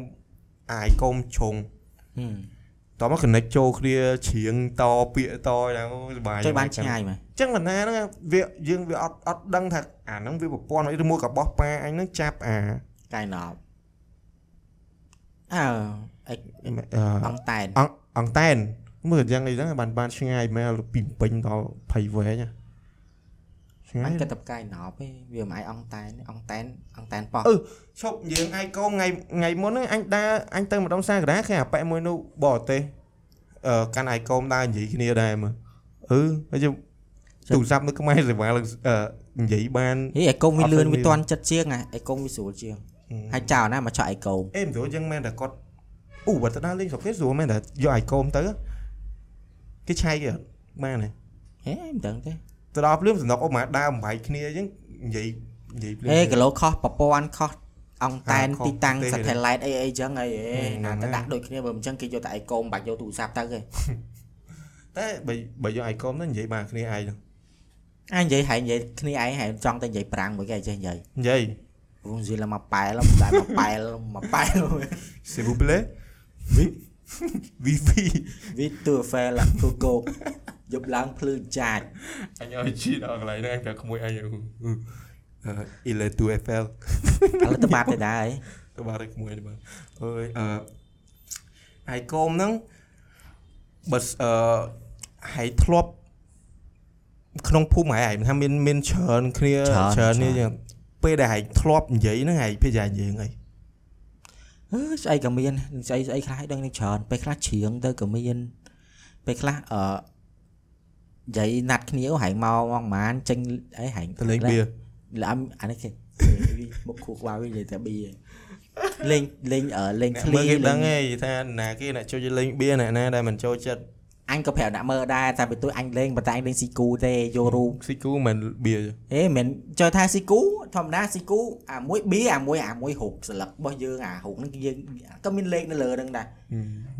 អាយកោមជ្រុងហឹមតោះមក connect ចូលគ្នាច្រៀងតពាក្យតយ៉ាងសុបាយចុះបានឆ្ងាយមែនអញ្ចឹងបណ្ណាហ្នឹងវាយើងវាអត់អត់ដឹងថាអាហ្នឹងវាប្រព័ន្ធអីឬមួយក៏បោះប៉ាអញហ្នឹងចាប់អាកាយណប់អើអីអឺអង្គតែនអង្គអង្គតែន មើលយ៉ាងអីហ្នឹងបានបានឆ្ងាយមែនពីពេញដល់ភ័យវែងណាឆ្ងាអយញគិតតែកាយណប់ទេវាមិនអាយអង្គតែនទេអង្គតែនអង្គតែនប៉ោះអឺឈប់យើងឯងកូនថ្ងៃថ្ងៃមុនហ្នឹងអញដើរអញទៅម្ដុំសាករាឃើញអាប៉ែមួយនោះបរទេសអឺកាន់ឯកូនដើរនិយាយគ្នាដែរមើលអឺហើយជិះទូរស័ព្ទនៅខ្មែរសេវាឡើងអឺនិយាយបានហេអីកូមវាអត់លឿនទៅវាវាតន់ចិត្តជាងហ៎អីកូមវាស្រួលជាងហើយចោលណាមកឆក់អីកូមអេមិនស្រួលចឹងមែនតែគាត់អូបើទៅដើរលេងស្រុកគេស្រួលមែនតែយកឯកូនទៅ គេឆែកគេអត់បានទេហេមិនដឹងទេទៅដល់ភ្លាមសំណុកអូម៉ាដើរបំបែកគ្នាអញ្ចឹងនិយាយនិយាយភ្លាមអេគីឡូខុសប្រព័ន្ធខុសអង្គតែនអាខុសទីតាំងទេ satellite អីអីចឹងអីអេហឹមណាហ្នឹងទៅហើយដាក់ដូចគ្នាបើមិនចឹងគេយកតែអីកូមបាច់យកទូរស័ព្ទទៅគេតែបើបើយក icon ទៅនិយាយបានគ្នាឯងហ្នឹងអញនិយាយហែងនិយាយគ្នាឯងហែងចង់តែនិយាយប្រាំងមួយគេចេះនិយាយនិយាយព្រោះនិយាយឡើងមកប៉ែលតែមកប៉ែលមកប៉ែល s'il vous plaît oui wifi វីទូហ្វែលទូកោយប់ឡើងភ្លឺចាច់អញឲ្យជីដល់កន្លែងហ្នឹងអញប្រាប់ក្មួយអញអឺអ៊ីលេទូ FL ឥឡូវទៅបាត់ទៅដែរទៅបាទឲ្យក្មួយនេះបាទអើយអឺហើយកុំហ្នឹងបើអឺហើយធ្លាប់ក្នុងភូមិហើយថាមានមានច្រើនគ្នាច្រើននេះចឹងពេលដែលហើយធ្លាប់និយាយហ្នឹងហើយពេលយ៉ាងនិយាយហ្នឹងអឺ ស្អីក៏មានស្អីស្អីខ្លះឲ្យដឹងនេះច្រើនពេលខ្លះជ្រៀងទៅក៏មានពេលខ្លះអឺនិយាយណាត់គ្នាហែងមកមកប្រហែលចេញអីហែងទៅលេងបៀលំអានេះគេមុខខួរក្បាលវិញនិយាយតែបៀលេងលេងអឺលេងអ្នកឃ្លីមើលគេដឹងហីថាណាគេអ្នកចូលលេងបៀអ្នកណាដែលមិនចូលចិត្ត អញក៏ប្រាប់អ្នកមើលដែរតែពីទួយអញលេងប៉ុន្តែអញលេងស៊ីគូទេយករូបស៊ីគូមិនបៀអេមិនចូលថាស៊ីគូធម្មតាស៊ីគូអាមួយបៀអាមួយអាមួយរូបស្លឹករបស់យើងអារូបហ្នឹងគឺយើងក៏មានលេខនៅលើហ្នឹងដែរ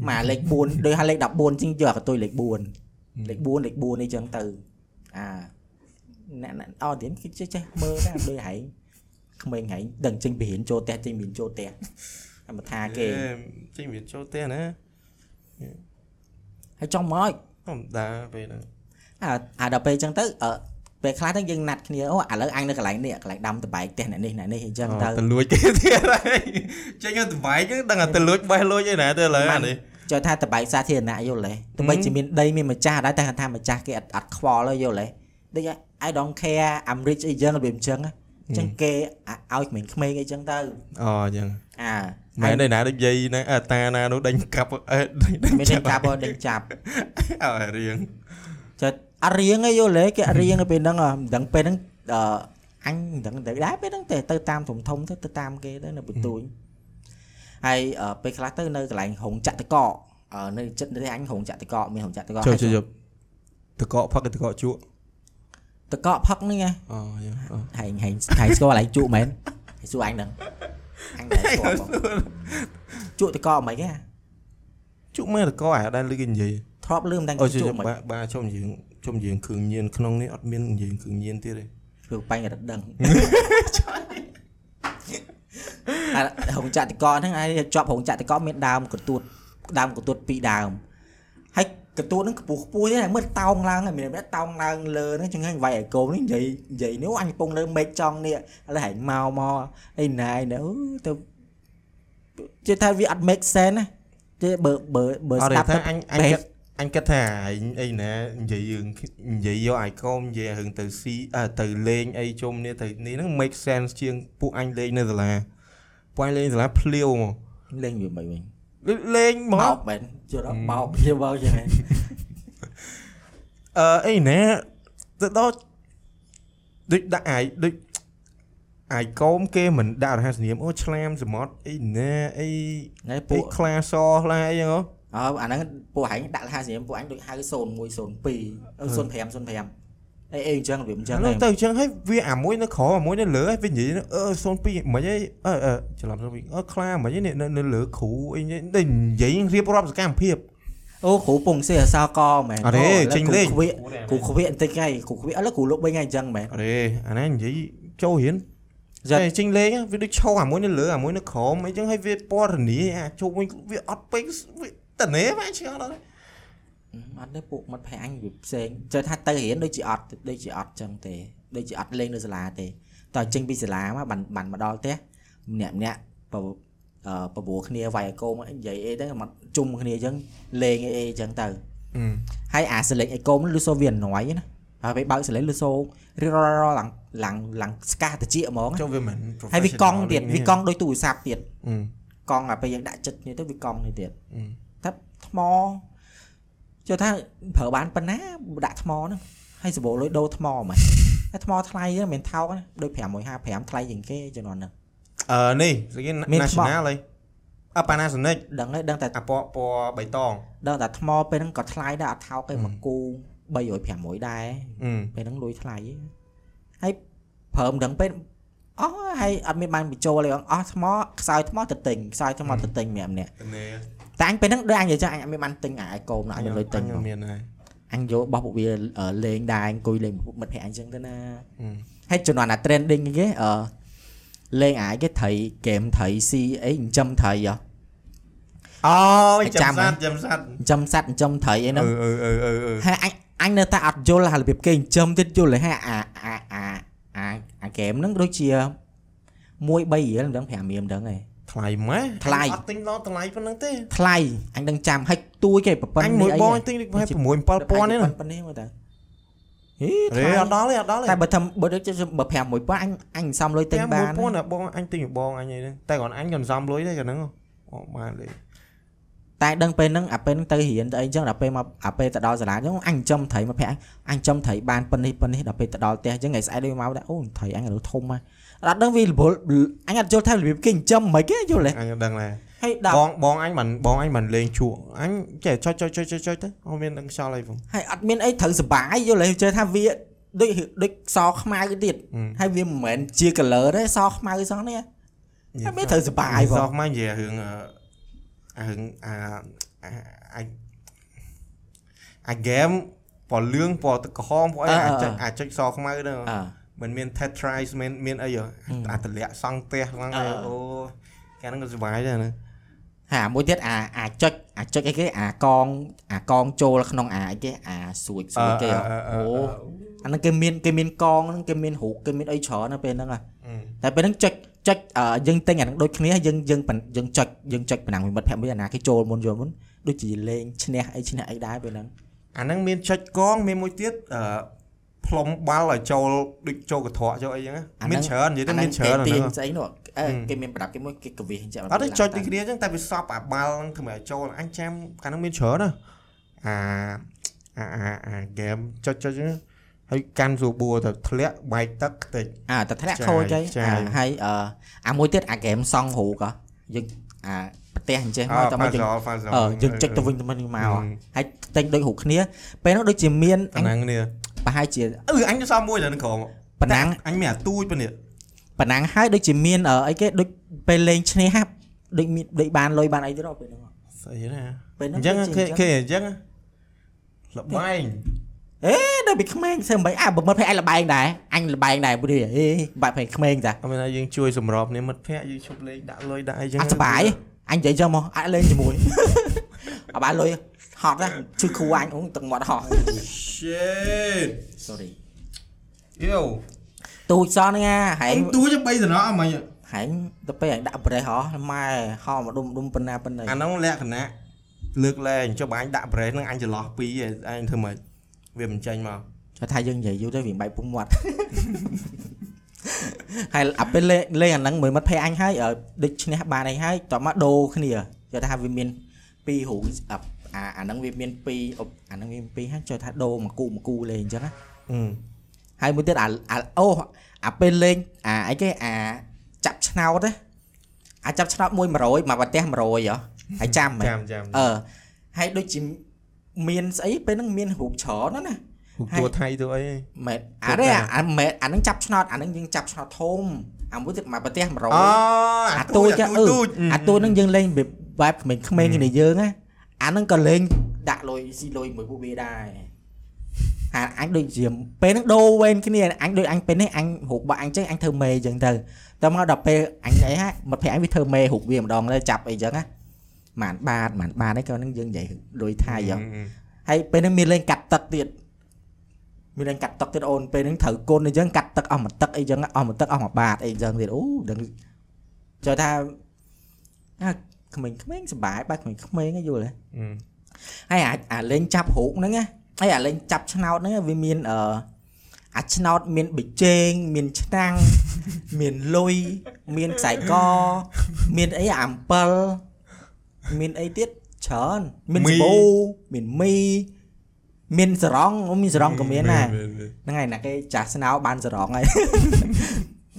មកលេខ4ដូចថាលេខ14ជាងយកអាកតុយលេខ4លេខ4លេខ4នេះចឹងទៅអាអ្នកអ្នកអត់ទៀតគឺចេះចេះមើលដែរដូចហែងក្មេងហែងដឹងចេញពីរៀនចូលផ្ទះចេញពីរៀនចូលផ្ទះតែមកថាគេចេញវាចូលផ្ទះណា ហើយចង់មកធម្មតាពេលហ្នឹងអាអាដល់ពេលចឹងទៅអឺពេលខ្លះទៅយើងណាត់គ្នាអូឥឡូវអញនៅកន្លែងនេះកន្លែងដាំតបែកផ្ទះអ្នកនេះអ្នកនេះអញ្ចឹងទៅទៅលួចគេទៀតហើយចេញទៅតបែកហ្នឹងដឹងតែទៅលួចបេះលួចអីណាទៅឡើយអានេះចូលថាតបែកសាធារណៈយល់ទេទោះបីជាមានដីមានម្ចាស់ដែរតែគាត់ថាម្ចាស់គេអត់អត់ខ្វល់ទេយល់ទេដូច I don't care I'm rich អីចឹងរបៀបអញ្ចឹងណា អញ្ចឹងគេឲ្យក្មេងក្មេងអីចឹងទៅអូអញ្ចឹងអាមែនទេណាដូចយាយណាអើតាណានោះដេញកាប់អឺដេញដេញមានដេញចាប់ដេញចាប់អើរៀងចុះអត់រៀងអីយល់ទេគេអត់រៀងទៅពេលហ្នឹងមិនដឹងពេលហ្នឹងអឺអញមិនដឹងទៅដែរពេលហ្នឹងតែទៅតាមធំធំទៅទៅតាមគេទៅនៅបន្ទួយហើយពេលខ្លះទៅនៅកន្លែងហងចតកអឺនៅចិត្តនេះអញហងចតកមានហងចតកជប់ជប់ជប់តកកផឹកតកកជក់ តកផឹកហ្នឹងហ៎អូយ៉ាងហែងហែងហែងស្គាល់កន្លែងជក់មែនហែងសួរអញហ្នឹងអញតែស្គាល់បងជក់តកមិនហ៎ជក់មែនតកអាដែលលឺគេនិយាយធ្លាប់លឺមិនដឹងអូជជក់ប់មិនបាបាជុំយើងជុំយើងគ្រឿងញៀនក្នុងនេះអត់មានយើងគ្រឿងញៀនទៀតទេគឺបាញ់រត់ដឹងអាហងចតកហ្នឹងឯងជាប់ហងចតកមានដើមកន្ទួតដើមកន្ទួតពីរដើមហើយ កន្ទួតហ្នឹងខ្ពស់ខ្ពស់ទេមើលតោងឡើងហើយមានតែតោងឡើងលើហ្នឹងចឹងហ្នឹងវាយឲ្យកូននេះនិយាយនិយាយនេះអញកំពុងនៅមេឃចង់នេះឥឡូវហែងមកមកអីណាយណាអឺទៅជឿថាវាអត់ make sense ណាទេបើបើបើអត់ស្ដាប់ទេទៅថាអញអញគិតអញគិតថាឯងអីណានិយាយយើងនិយាយយកអាយកោមនិយាយរឿងទៅស៊ីអើទៅលេងអីជុំនេះទៅនេះហ្នឹង make sense ជាងពួកអញលេងនៅសាលាពួកអញលេងសាលាភ្លាវមកលេងវាមិនវិញ លេងមកបោកមែនជឿដល់បោកវាបោកចឹងហ្នឹងអឺអីណាទៅដល់ដូចដាក់អាយដូចអាយកោមគេមិនដាក់រហស្សនាមអូឆ្លាមសមុទ្រអីណាអីហើយពួកពួកខ្លាសខ្លាអីហ្នឹងហ៎អើអាហ្នឹងពួកហែងដាក់លហាសញ្ញាពួកអញដូចហៅ01 02 05 05អីអីអញ្ចឹងវាអញ្ចឹងហ្នឹងទៅអញ្ចឹងហើយវាអាមួយនៅក្រោមអាមួយនៅលើហើយវានិយាយអឺ02មិនអីអឺអឺច្រឡំ02អឺខ្លាមិនអីនេះនៅនៅលើគ្រូអីនេះនិយាយរៀបរាប់សកម្មភាពអូគ្រូពងសេះអសកមែនអត់ទេចេញលេងគ្រូខ្វៀគ្រូខ្វៀបន្តិចហើយគ្រូខ្វៀឥឡូវគ្រូលោក3ថ្ងៃអញ្ចឹងមែនអរេអានេះនិយាយចូលរៀនយ៉ាតែចេញលេងវាដូចឈោអាមួយនៅលើអាមួយនៅក្រោមអីចឹងហើយវាពណ៌នាអាជុំវិញវាអត់ពេកវាតនេមកឆ្ងល់ដល់ អត់ទេពួកមិត្តភ័ក្ដិអញវាផ្សេងចើថាទៅរៀនដូចជាអត់ដូចជាអត់អញ្ចឹងទេដូចជាអត់លេងនៅសាលាទេតើចេញពីសាលាមកបានបានមកដល់ផ្ទះម្នាក់ម្នាក់បអឺបបួលគ្នាវាយឲ្យកូនមកនិយាយអីទៅមកជុំគ្នាអញ្ចឹងលេងអីអីអញ្ចឹងទៅហើយអាសលេងអីកុំលឺសូវាអណយណាហើយពេលបើកសលេងលឺសូរររឡើងឡើងឡើងស្កាតិចហ្មងចូលវាមិនហើយវាកង់ទៀតវាកង់ដោយទូរស័ព្ទទៀតអឺកង់អាពេលយើងដាក់ចិត្តគ្នាទៅវាកង់នេះទៀតអឺតែថ្ម ចូលថាប្រើបានប៉ុណ្ណាដាក់ថ្មហ្នឹងហើយសបោលុយដូរថ្មហ្មងហើយថ្មថ្លៃហ្នឹងមិនមែនថោកណាដូច555ថ្លៃជាងគេជំនាន់ហ្នឹងអឺនេះស្អីមាន national អីអ Panasonic ដឹងហើយដឹងតែអាពណ៌ពណ៌បៃតងដឹងតែថ្មពេលហ្នឹងក៏ថ្លៃដែរអត់ថោកទេអឺមកគូ300 500ដែរអឺពេលហ្នឹងលុយថ្លៃហើយប្រើមិនដឹងពេលអស់ហើយអត់មានបានបញ្ចូលទេបងអស់ថ្មខ្សោយថ្មទៅទិញខ្សោយថ្មទៅទិញម្នាក់ម្នាក់ តែអញពេលហ្នឹងដូចអញនិយាយចឹងអញអត់មានបានទិញអាឯកូនអញលុយទិញអញមានហើយអញយករបស់ពួកវាលេងដែរអង្គុយលេងមិត្តភ័ក្ដិអញចឹងទៅណាហើយជំនាន់អា trending គេអឺលេងអាយគេត្រីហ្គេមត្រីស៊ីអីចិញ្ចឹមត្រីហ៎អូចិញ្ចឹមសត្វចិញ្ចឹមសត្វចិញ្ចឹមសត្វចិញ្ចឹមត្រីអីហ្នឹងអឺអឺអឺអឺហើយអញអញនៅតែអត់យល់ហើយរបៀបគេចិញ្ចឹមទៀតយល់ហើយអាអាអាអាហ្គេមហ្នឹងដូចជា1 3រៀលមិនដឹង5រៀលមិនដឹងឯង ថ្លៃម៉េះថ្លៃអត់ទិញដល់ថ្លៃប៉ុណ្ណឹងទេថ្លៃអញដឹងចាំហើយទួយគេប្រប៉ុណ្អញ្នឹងមួយអីបងហ៎ទិញដូចប្រហែល6 7000នេះណាប៉ុណ្នេះមកតើហេរេថ្លៃអត់ដល់ទេអត់ដល់ទេតែបើធ្វើបើដូចជាបើ5 1000អញអញសំលុយទិញបាន1000ណាបងអញទិញពីបងអញអីហ្នឹងតែគាត់អញក៏សំលុយដែរកាលហ្នឹងអូបានលេតែដឹងពេលហ្នឹងអាពេលហ្នឹងទៅរៀនទៅអីចឹងដល់ពេលមកអាពេលទៅដល់សាលាអញ្ចឹងអញចំត្រីមកភ័ក្រអញចំត្រីបានប៉ុណ្នេះប៉ុណ្នេះដល់ពេលទៅដល់ផ្ទះអញ្ចឹងថ្ងៃស្អែកដូចមកដែរអូត្រីអញឥឡូវធំមក អត់ដឹងវារវល់អញអត់យល់ថារបៀបគេចិញ្ចឹមមិនគេយល់ទេអញក៏ដឹងដែរហើយដល់បងបងអញមិនបងអញមិនលេងជក់អញចេះចុចចុចចុចចុចចុចទៅអត់មានដឹងខ្យល់អីផងហើយអត់មានអីត្រូវសុបាយយល់ទេជឿថាវាដូចដូចសខ្មៅទៀតហើយវាមិនមែនជា color ទេសខ្មៅសោះនេះហើយវាត្រូវសុបាយបសោងះមកនិយាយរឿងអឺរឿងអាអាអាចអាហ្គេមពណ៌លឿងពណ៌ទឹកក្រហមពណ៌អីអាចុចអាចុចសខ្មៅហ្នឹងអើ មិនមាន Tetris មានមានអីហ៎អាតម្លាក់សង់ផ្ទះហ្នឹងអឺអូកាលហ្នឹងក៏សុបាយដែរណាហាមួយទៀតអាអាចុចអាចុចអីគេអាកងអាកងចូលក្នុងអាអីគេអាស្រួចស្រួចគេហ៎អូអាហ្នឹងគេមានគេមានកងហ្នឹងគេមានរូបគេមានអីច្រើនណាពេលហ្នឹងហ៎តែពេលហ្នឹងចុចចុចអឺយើងទិញអាហ្នឹងដូចគ្នាយើងយើងប៉ុនយើងចុចយើងចុចប៉ុណ្ណឹងមិត្តភក្តិមួយអាណាគេចូលមុនចូលមុនដូចជាលេងឈ្នះអីឈ្នះអីដែរពេលហ្នឹងអាហ្នឹងមានចុចកងមានមួយទៀតអឺ ផ្លុំបាល់ឲ្យចូលដូចចូលកត្រកចូលអីចឹងណាមានច្រើននិយាយទៅមានច្រើនអាទាហ្នឹងញស្អីនោះអឺគេមានប្រដាប់គេមួយគេកវិសអញ្ចឹងអត់ទេចុចដូចគ្នាចឹងតែវាសប់អាបាល់ហ្នឹងធ្វើឲ្យចូលអញចាំកាលហ្នឹងមានច្រើនណាអាអាអាអាហ្គេមចុចចុចចឹងហើយកាន់ស្រួលបួរទៅធ្លាក់បែកទឹកតិចអាតែធ្លាក់ចាយខូចអីចាយអាហើយអឺអាមួយទៀតអាហ្គេមសង់រូកហ៎យើងអាប្រទេសអញ្ចឹងអមកតែមកយើងហ្វាហ្វាហ្សាអឺយើងចុចទៅវិញទៅមកនេះមកហ៎អឺហើយទិញដូចរូបគ្នាពេលហ្នឹងដូចជាមានអប៉ុញណ្ណឹងគ្នា ប្រហែលជាអឺអញទៅសំមួយដល់នឹងក្រមប៉ុណ្ណឹងអញមានអាទូចប៉ុណ្នេះប៉ុណ្ណឹងហើយដូចជាមានអឺអីគេដូចពេលលេងឈ្នះហាប់ដូចមានដូចបានលុយបានអីទៅដល់ពេលហ្នឹងហ៎ស្អីណាពេលហ្នឹងអញ្ចឹងដូចជាគេអញ្ចឹងគេអញ្ចឹងលបែងអេដល់ពីក្មេងធ្វើមិនអាបើមើលភ័យអញលបែងដែរអញលបែងដែរព្រោះអេបាក់ភ័យក្មេងតាអត់មានថាយើងជួយសម្របគ្នាមិត្តភក្តិយើងជប់លេងដាក់លុយដាក់អីចឹងអត់សុបាយអញនិយាយចឹងមកអាចលេងជាមួយអត់បានលុយ ហត់ណាជឿគ្រូអញអូទឹកមាត់ហោះ shit sorry yo ទូចសោះហ្នឹងណាហែអងញទូចបីតំណអមិញហែងទៅពេលអញដាក់ប្រេះហោះម៉ែហោះមកដុំដុំប៉ុណ្ណាប៉ុណ្ណីអានោះលក្ខណៈលើកលែងចុះបើអញដាក់ប្រេសហ្នឹងអញច្រឡោះពីរឯងអញធ្វើម៉េចវាមិនចេញមកចុះថាយើងនិយាយយូរទៅវាបែកពុំមាត់ហើយអាពេលលេងលេងអាហ្នឹងមួយមិត្តភ័យអញហើយអឺដូចឈ្នះបានអីហើយតោះមកដូរគ្នាចុះថាវាមាន ពីររូបអាអាអាហ្នឹងវាមានពីរអុបអាហ្នឹងវាមានពីរហើយចុះថាដូរមកគូមកគូលេងអញ្ចឹងណាអឺហើយមួយទៀតអាអាអូអាពេលលេងអាអីគេអាចាប់ឆ្នោតណាអាចាប់ឆ្នោតមួយ100មកប្រទេស100ហ៎ហើយចាំមែនចាំចាំអឺហើយដូចជាមានស្អីពេលហ្នឹងមានរូបច្រើនណាស់ណាហូបតួថៃតួអីមែនអានេះអាមែនអាហ្នឹងចាប់ឆ្នោតអាហ្នឹងយើងចាប់ឆ្នោតធំអាមួយទៀតមកប្រទេស100អូអាទូចចឹងអឺអាទូចហ្នឹងយើងលេង បែបក្មេងក្មេងៗគ្នាយើងណាអាហ្នឹងក៏លេងដាក់លុយស៊ីលុយមួយពួកវាដែរហាអញដូចជាពេលហ្នឹងដូរវេនគ្នាអញដូចអញពេលនេះអញរូបបាក់អញចឹងអញធ្វើមេចឹងទៅតែមកដល់ពេលអញអីហ่าមិត្តភក្តិអញវាធ្វើមេរូបវាម្ដងទៅចាប់អីចឹងណាហ្មានបាទហ្មានបាទហ្នឹងក៏ហ្នឹងយើងនិយាយលុយថៃចឹងហើយពេលហ្នឹងមានលេងកាត់ទឹកទៀតមានលេងកាត់ទឹកទៀតអូនពេលហ្នឹងត្រូវគុណអីចឹងកាត់ទឹកអស់មួយទឹកអីចឹងអស់មួយទឹកអស់មួយបាទអីចឹងទៀតអូដឹងចូលថាអា ក្មេងក្មេងៗសប្បាយបែបក្មេងក្មេងៗហ្នឹងយល់ទេហើយអាអាលេងចាប់រូបហ្នឹងណាហើយអាលេងចាប់ឆ្នោតហ្នឹងវាមានអឺអាឆ្នោតមានប៊ីចេងមានឆ្នាំងមានលុយមានខ្សែកមានអីអាអំពិលមានអីទៀតច្រើនមានមីសាប៊ូមានមីមានសរងអូមានសរងក៏មានដែរហ្នឹងហើយណាគេចាស់ស្នោបានសរងហើយ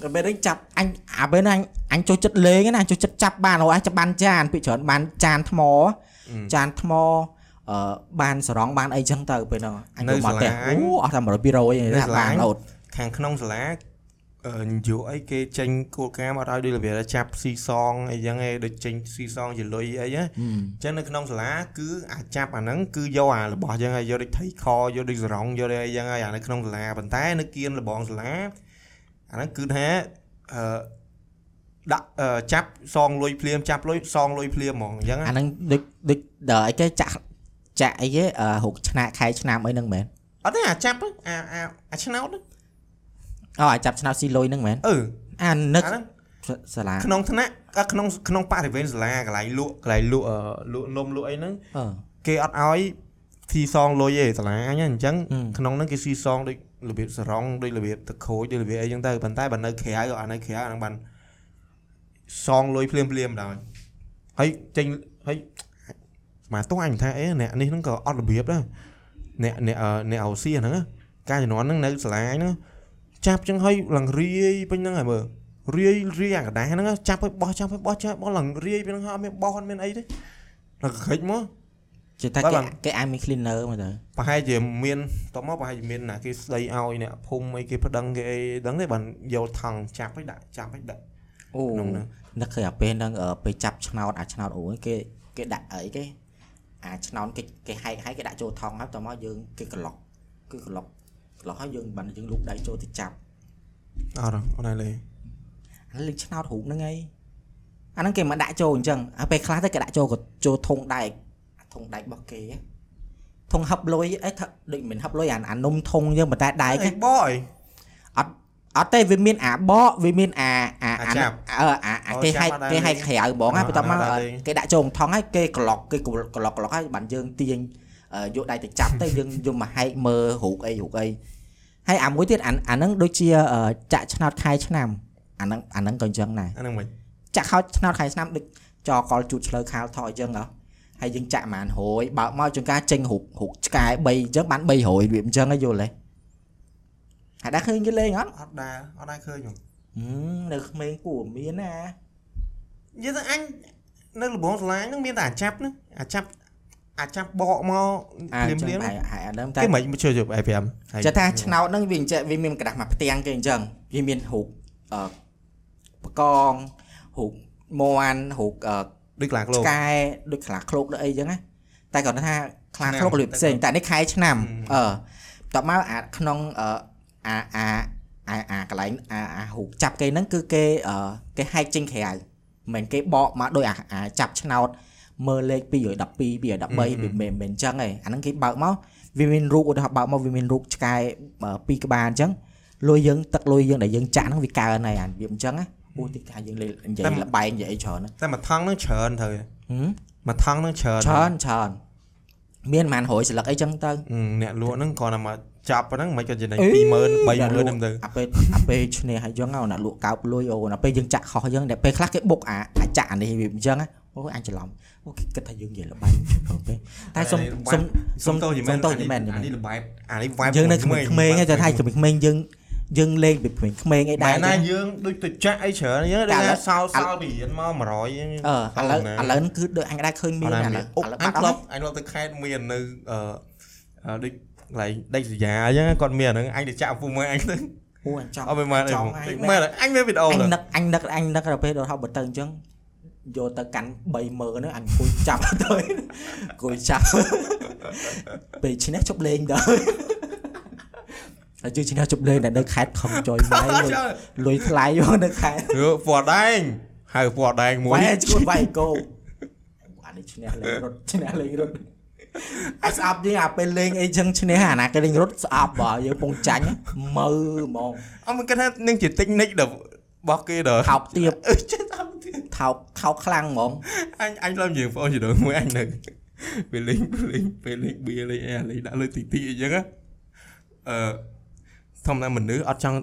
ដល់ពេលហ្នឹងចាប់អញអាពេលហ្នឹងអញអញចូលចិត្តលេងណាចូលចិត្តចាប់បានអូអញចាប់បានចានពីច្រើនបានចានថ្មចានថ្មអឺបានសរងបានអីចឹងទៅពេលហ្នឹងអញនៅយកមកផ្ទះសាលាអញអូអស់តែ100 200ឯងនៅថាសាលាបានអញអូតខាងក្នុងសាលាអអឺយុអីគេចេញគោលការណ៍មកឲ្យដូចរបៀបថាចាប់ស៊ីសងអីចឹងឯងដូចចេញស៊ីសងជាលុយអីណាហឹមអញ្ចឹងនៅក្នុងសាលាគឺអាចចាប់អាហ្នឹងគឺយកអារបស់ចឹងហើយយកដូចថៃខយកដូចសរងយកដូចអីចឹងហើយអានៅក្នុងសាលាប៉ុន្តែនៅគៀនលបងសាលា អាហ្នឹងគឺថាអឺដាក់អឺចាប់សងលុយភ្លាមចាប់លុយសងលុយភ្លាមហ្មងអញ្ចឹងអាណាហ្នឹងដូចដូចដល់អីគេចាក់ចាក់អីគេអឺហុកឆ្នាំខែឆ្នាំអីហ្នឹងមែនអត់ទេអាចាប់ហ្នឹងអាអាអាឆ្នោតហ្នឹងអូអាចចាប់ឆ្នាំស៊ីលុយហ្នឹងមែនអឺអានឹកអាហ្នឹងសាលាក្នុងថ្នាក់អ่ะក្នុងក្នុងបរិវេណសាលាកន្លែងលក់កន្លែងលក់អឺលក់នំលក់អីហ្នឹងអឺគេអត់ឲ្យស៊ីសងលុយទេសាលាអញអញ្ចឹងហឹមក្នុងហ្នឹងគេស៊ីសងដូច របៀបសរងដូចរបៀបទឹកខូចដូចរបៀបអីចឹងទៅប៉ុន្តែបើនៅក្រៅអានៅក្រៅអាហ្នឹងបានសងលុយភ្លាមភ្លាមដល់ហើយចេញហើយស្មាទោះអញថាអេអ្នកនេះហ្នឹងក៏អត់របៀបដែរអ្នកអ្នកអឺអ្នកអូសៀហ្នឹងណាការជំនាន់ហ្នឹងនៅសាលាអញហ្នឹងចាប់ចឹងហើយឡើងរាយពេញហ្នឹងហើយមើលរាយរាយអាកដាស់ហ្នឹងណាចាប់ឲ្យបោះចាប់ឲ្យបោះចាប់បោះឡើងរាយពេញហ្នឹងហើយអត់មានបោះអត់មានអីទេឡើងក្រិចមក ជាថាបាទគេបាទគេអាចមាន cleaner មកទៅប្រហែលជាមានតមកប្រហែលជាមានណាគេស្ដីឲ្យអ្នកភូមិអីគេប្តឹងគេអីដឹងទេបានយកថង់ចាប់ឲ្យដាក់ចាប់ឲ្យដាក់អូក្នុងហ្នឹងនឹកឃើញអាពេលហ្នឹងអឺពេលចាប់ឆ្នោតអាឆ្នោតអូគេគេដាក់អីគេអាឆ្នោតគេគេហែកហែកគេដាក់ចូលថង់ហើយតមកយើងគេក្លុកគឺក្លុកក្លុកហើយយើងបានយើងលូកដៃចូលទៅចាប់អត់អត់ដែរលេអាលេខឆ្នោតរូបហ្នឹងឯងអាហ្នឹងគេមកដាក់ចូលអញ្ចឹងហើយពេលខ្លះទៅគេដាក់ចូលក៏ចូលធុងដែកអា ធុងដែករបស់គេហ៎ធុងហឹបលុយអីថាដូចមិនហឹបលុយអាអានំធុងយើងប៉ុន្តែដែកអីហ៎បអីអត់ទេវាមានអាបកវាមានអាអាអាចាប់អឺអាអាអូគេហែកចាប់អត់ដែរគេហែកក្រៅហ្មងអ่าហើយបន្ទាប់មកអត់ដែរទេគេដាក់ចូលក្នុងថងហើយគេក្លុកគេក្លុកក្លុកក្លុកហើយបានយើងទាញអឺយកដៃទៅចាប់ទៅយើងយកមកហែកមើលរូបអីរូបអីហើយអាមួយទៀតអាអាហ្នឹងដូចជាអឺចាក់ឆ្នោតខែឆ្នាំអាហ្នឹងអាហ្នឹងក៏អញ្ចឹងដែរអាហ្នឹងមិនចាក់ខោឆ្នោតខែឆ្នាំដូចចកលជូតឆ្លើខាលថយអញ្ចឹងហ៎ ហើយយើងចាក់ប្រហែលរយបើកមកចង្ការចេញរូបរូបឆ្កែ3អញ្ចឹងបាន300របៀបអញ្ចឹងហ៎យល់ទេហើយដែរឃើញគេលេងអត់អត់ដែរអត់ដែរឃើញហ៎ហឹមនៅក្មេងគួរមានណានិយាយទៅអញនៅលបងសាលាហ្នឹងមានតែអាចាប់ហ្នឹងអាចាប់អាចាប់បកមកអាភ្លាមចឹភ្លាងមហើយហើយអាដើមតែគេមិនមកជួយជួយឲ្យ5ហើយចេះថាឆ្នោតហ្នឹងវាអញ្ចឹងវាមានក្តាស់មកផ្ទាំងគេអញ្ចឹងវាមានរូបអឺបកងរូបមន់រូបអឺ ដូចខ្លាឃ្លោកឆ្កែដូចខ្លាឃ្លោកដូចអីអញ្ចឹងណាតែគាត់ថាខ្លាឆ្នាំឃ្លោករបៀបផ្សេងតែនេះខែឆ្នាំហឹមអឺតបមកអាក្នុងអឺអាអាអាអាកន្លែងអាអារូបចាប់គេហ្នឹងគឺគេអឺគេហែកចេញក្រៅមិនមែនគេបកមកដោយអាអាចាប់ឆ្នោតមើលលេខ212 213វាមិនមែនមិនអញ្ចឹងទេអាហ្នឹងគេបើកមកវាមានរូបឧទាហរណ៍បើកមកវាមានរូបឆ្កែអឺពីរក្បាលអញ្ចឹងលុយយើងទឹកលុយយើងដែលយើងចាក់ហ្នឹងវាកើនហើយអាវាអញ្ចឹងណា អូទីថាយើងលេងនិយាយលបែងនិយាយអីច្រើនណាតែមួយថង់ហ្នឹងច្រើនទៅហឹមមួយថង់ហ្នឹងច្រើនច្រើនច្រើនមានប្រហែល100ស្លឹកអីចឹងទៅហឹមអ្នកលក់ហ្នឹងគ្រាន់តែមកចាប់ប៉ុណ្ណឹងមិនក៏ចំណេញអេ20000 30000ហ្នឹងទៅអាពេលអាពេលឈ្នះហើយចឹងណាលក់កោបលុយអូអាពេលយើងចាក់ខុសចឹងតែពេលខ្លះគេបុកអាអាចាក់អានេះវាអញ្ចឹងណាអូយអញច្រឡំអូគេគិតថាយើងនិយាយលបែងអូពេលតែសុំសុំសុំតោះយីមែនសុំទោសយីមែនយីមែនអានេះលបែបអានេះ vibe យើងនៅក្មេងៗឯងតែថាក្មេងៗយើង យើងលេងពីក្មេងៗអីដែបែររណាយើងដូចទៅចាក់អីច្រើនយើងដូចថាសោសោពីរៀនមក100ហ្នឹងអឺឥឡូវឥឡូវគឺដូចអញដែរឃើញមានអឥត់ឡូវអុកឥឡូវអបាញត់អធ្លាស់ប់អញធ្លាប់ទៅខេត្តមាននៅអឺអឺដូចកន្លែងដេកសញ្ញាអញ្ចឹងគាត់មានអាហ្នឹងអញទៅចាក់ពុំមើលអញទៅអូអញចង់អត់មានមកអីចង់ហ្មងហើយមើលអញមានវីដេអូអញទៅនឹកអញនឹកអញនឹកដល់ពេលដល់ហប់បើទៅអញ្ចឹងយកទៅកាន់30000ហ្នឹងអញអង្គុយចាប់ទៅអង្គុយចាប់ពេលឈ្នះជប់លេងដល់ ហើយជឿឈ្នះជប់លេងតែនៅខេត្តខំចុយម៉ៃលុយលុយថ្លៃមកនៅខេត្តយើពណ៌ដែងហៅពណ៌ដែងមួយវ៉ែជួនវាយកោអានេះឈ្នះលេងរត់ឈ្នះលេងរត់អាស្អប់យើងអាពេលលេងអីចឹងឈ្នះអាណាគេលេងរត់ស្អប់បើយើងពងចាញ់មើហ្មងអត់មិនគិតថានឹងជាតិចនិចរបស់គេដល់ថោកទៀបអឺចេះតាមទៀតថោកថោកខ្លាំងហ្មងអញអញឡើងយើងបងអូនជាមួយមួយអញនៅពេលលេងពេលលេងពេលលេងបៀលេងអីលេងដាក់លើទីទីអីចឹងណាអឺ ធម្មតាមនុស្សអត់ចង់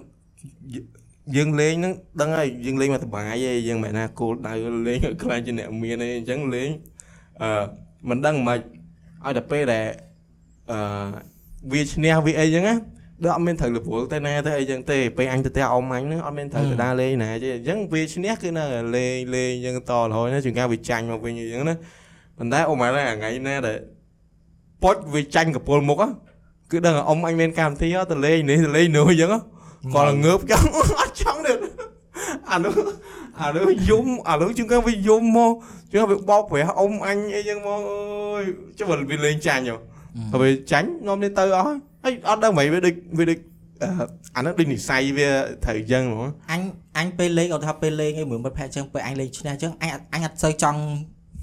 យើងលេងហ្នឹងដឹងហើយយើងលេងមកសប្បាយឯងយើងមិនណាគោលដៅលេងឲ្យខ្លាចជាអ្នកមានអីអញ្ចឹងលេងអឺមិនដឹងមិនឲ្យតែពេលដែលអឺវាឈ្នះវាអីចឹងណាដូចអត់មានត្រូវលពលទៅណាទៅអីចឹងទេពេលអញទៅផ្ទះអ៊ំអញហ្នឹងអត់មានត្រូវទៅដើរលេងណាទេអញ្ចឹងវាឈ្នះគឺនៅតែលេងលេងអញ្ចឹងតរហូតណាជួនកាលវាចាញ់មកវិញអញ្ចឹងណាប៉ុន្តែអ៊ំអញថ្ងៃណាដែលពុចវាចាញ់កពុលមុខណា គឺដឹងថាអ៊ំអញមានកម្មវិធីហ៎ទៅលេងនេះទៅលេងនោះអញ្ចឹងហ៎គាត់ងើបចង់អត់ចង់អានោះអានោះយំអានោះជាងគេវាយំមកជាងវាបោកប្រាស់អ៊ំអញអីចឹងមកអើយចុះវាលេងចាញ់ហ៎ហើយវាចាញ់នាំនេះទៅអស់ហើយអត់ដឹងមិនវាដូចវាដូចអឺអានោះដូចនិស័យវាត្រូវចឹងហ្មងអញអញពេលលេងឧទាហរណ៍ពេលលេងឯមួយមិត្តភក្តិចឹងពេលអញលេងឈ្នះចឹងអញអត់អញអត់សូវចង់